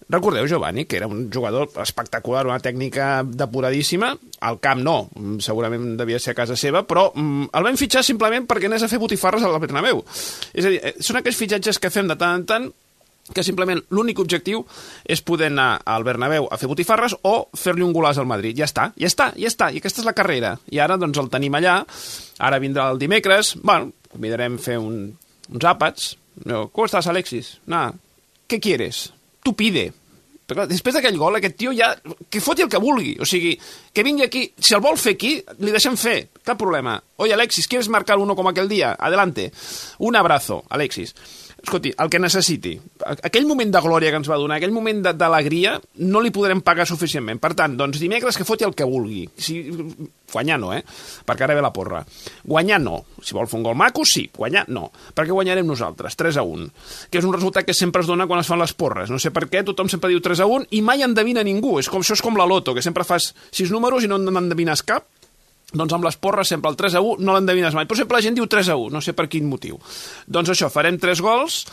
Recordeu Giovanni, que era un jugador espectacular, una tècnica depuradíssima, al camp no, segurament devia ser a casa seva, però mm, el vam fitxar simplement perquè anés a fer botifarres al Bernabéu. És a dir, eh, són aquells fitxatges que fem de tant en tant que simplement l'únic objectiu és poder anar al Bernabéu a fer botifarres o fer-li un golaç al Madrid. Ja està, ja està, ja està, i aquesta és la carrera. I ara doncs el tenim allà, ara vindrà el dimecres, bueno, convidarem a fer un, uns àpats. No, com estàs, Alexis? Nah, què quieres? Tu pide. Però clar, després d'aquell gol, aquest tio ja... Que foti el que vulgui. O sigui, que vingui aquí... Si el vol fer aquí, li deixem fer. Cap problema. Oye, Alexis, ¿quieres marcar uno como aquel día? Adelante. Un abrazo, Alexis. Escolti, el que necessiti. Aquell moment de glòria que ens va donar, aquell moment d'alegria, no li podrem pagar suficientment. Per tant, doncs dimecres que foti el que vulgui. Si, guanyar no, eh? Perquè ara ve la porra. Guanyar no. Si vol fer un gol maco, sí. Guanyar no. Perquè guanyarem nosaltres, 3 a 1. Que és un resultat que sempre es dona quan es fan les porres. No sé per què, tothom sempre diu 3 a 1 i mai endevina ningú. És com, això és com la loto, que sempre fas 6 números i no n'endevines cap. Doncs amb les porres sempre el 3 a 1 no l'endevines mai, però sempre la gent diu 3 a 1, no sé per quin motiu. Doncs això, farem 3 gols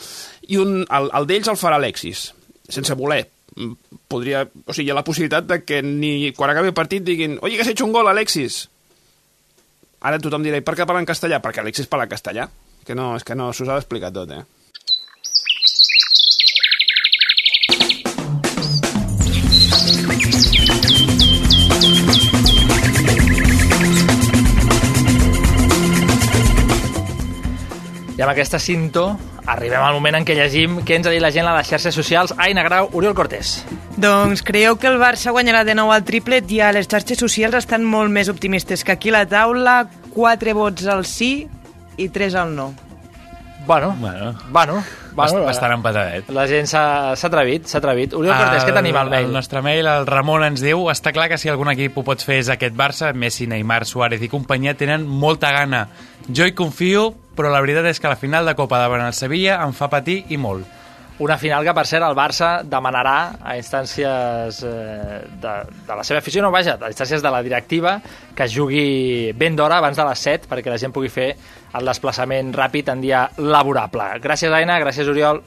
i un, el, el d'ells el farà Alexis, sense voler. Mm, Podria, o sigui, hi ha la possibilitat de que ni quan acabi el partit diguin «Oye, que has hecho un gol, Alexis!» Ara tothom dirà «I per què parla en castellà?» Perquè Alexis parla en castellà. Que no, és que no, s'us ha d'explicar tot, eh? I amb aquesta cinto arribem al moment en què llegim què ens ha dit la gent a les xarxes socials. Aina Grau, Oriol Cortés. Doncs creieu que el Barça guanyarà de nou al triplet i a les xarxes socials estan molt més optimistes que aquí a la taula. 4 vots al sí i 3 al no. Bueno, Bueno, bueno, bueno bastant empatadet. La gent s'ha s'ha atrevit, s'ha atrevit. Oriol Cortés, què tenim al mail? El nostre mail, el Ramon ens diu està clar que si algun equip ho pot fer és aquest Barça, Messi, Neymar, Suárez i companyia tenen molta gana. Jo hi confio, però la veritat és que la final de Copa davant el Sevilla em fa patir i molt. Una final que, per cert, el Barça demanarà a instàncies eh, de, de la seva afició, no, vaja, a instàncies de la directiva, que jugui ben d'hora, abans de les 7, perquè la gent pugui fer el desplaçament ràpid en dia laborable. Gràcies, Aina, gràcies, Oriol.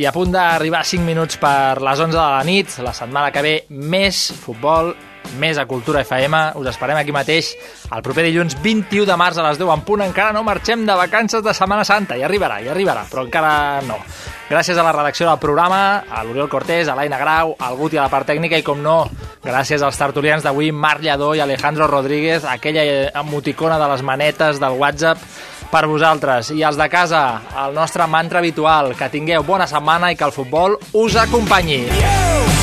I a punt d'arribar 5 minuts per les 11 de la nit, la setmana que ve, més futbol, més a Cultura FM. Us esperem aquí mateix el proper dilluns 21 de març a les 10 en punt. Encara no marxem de vacances de Setmana Santa. Ja arribarà, ja arribarà, però encara no. Gràcies a la redacció del programa, a l'Oriol Cortés, a l'Aina Grau, al Guti a la part tècnica i, com no, gràcies als tertulians d'avui, Marc Lladó i Alejandro Rodríguez, aquella emoticona de les manetes del WhatsApp per vosaltres. I els de casa, el nostre mantra habitual, que tingueu bona setmana i que el futbol us acompanyi. Yeah!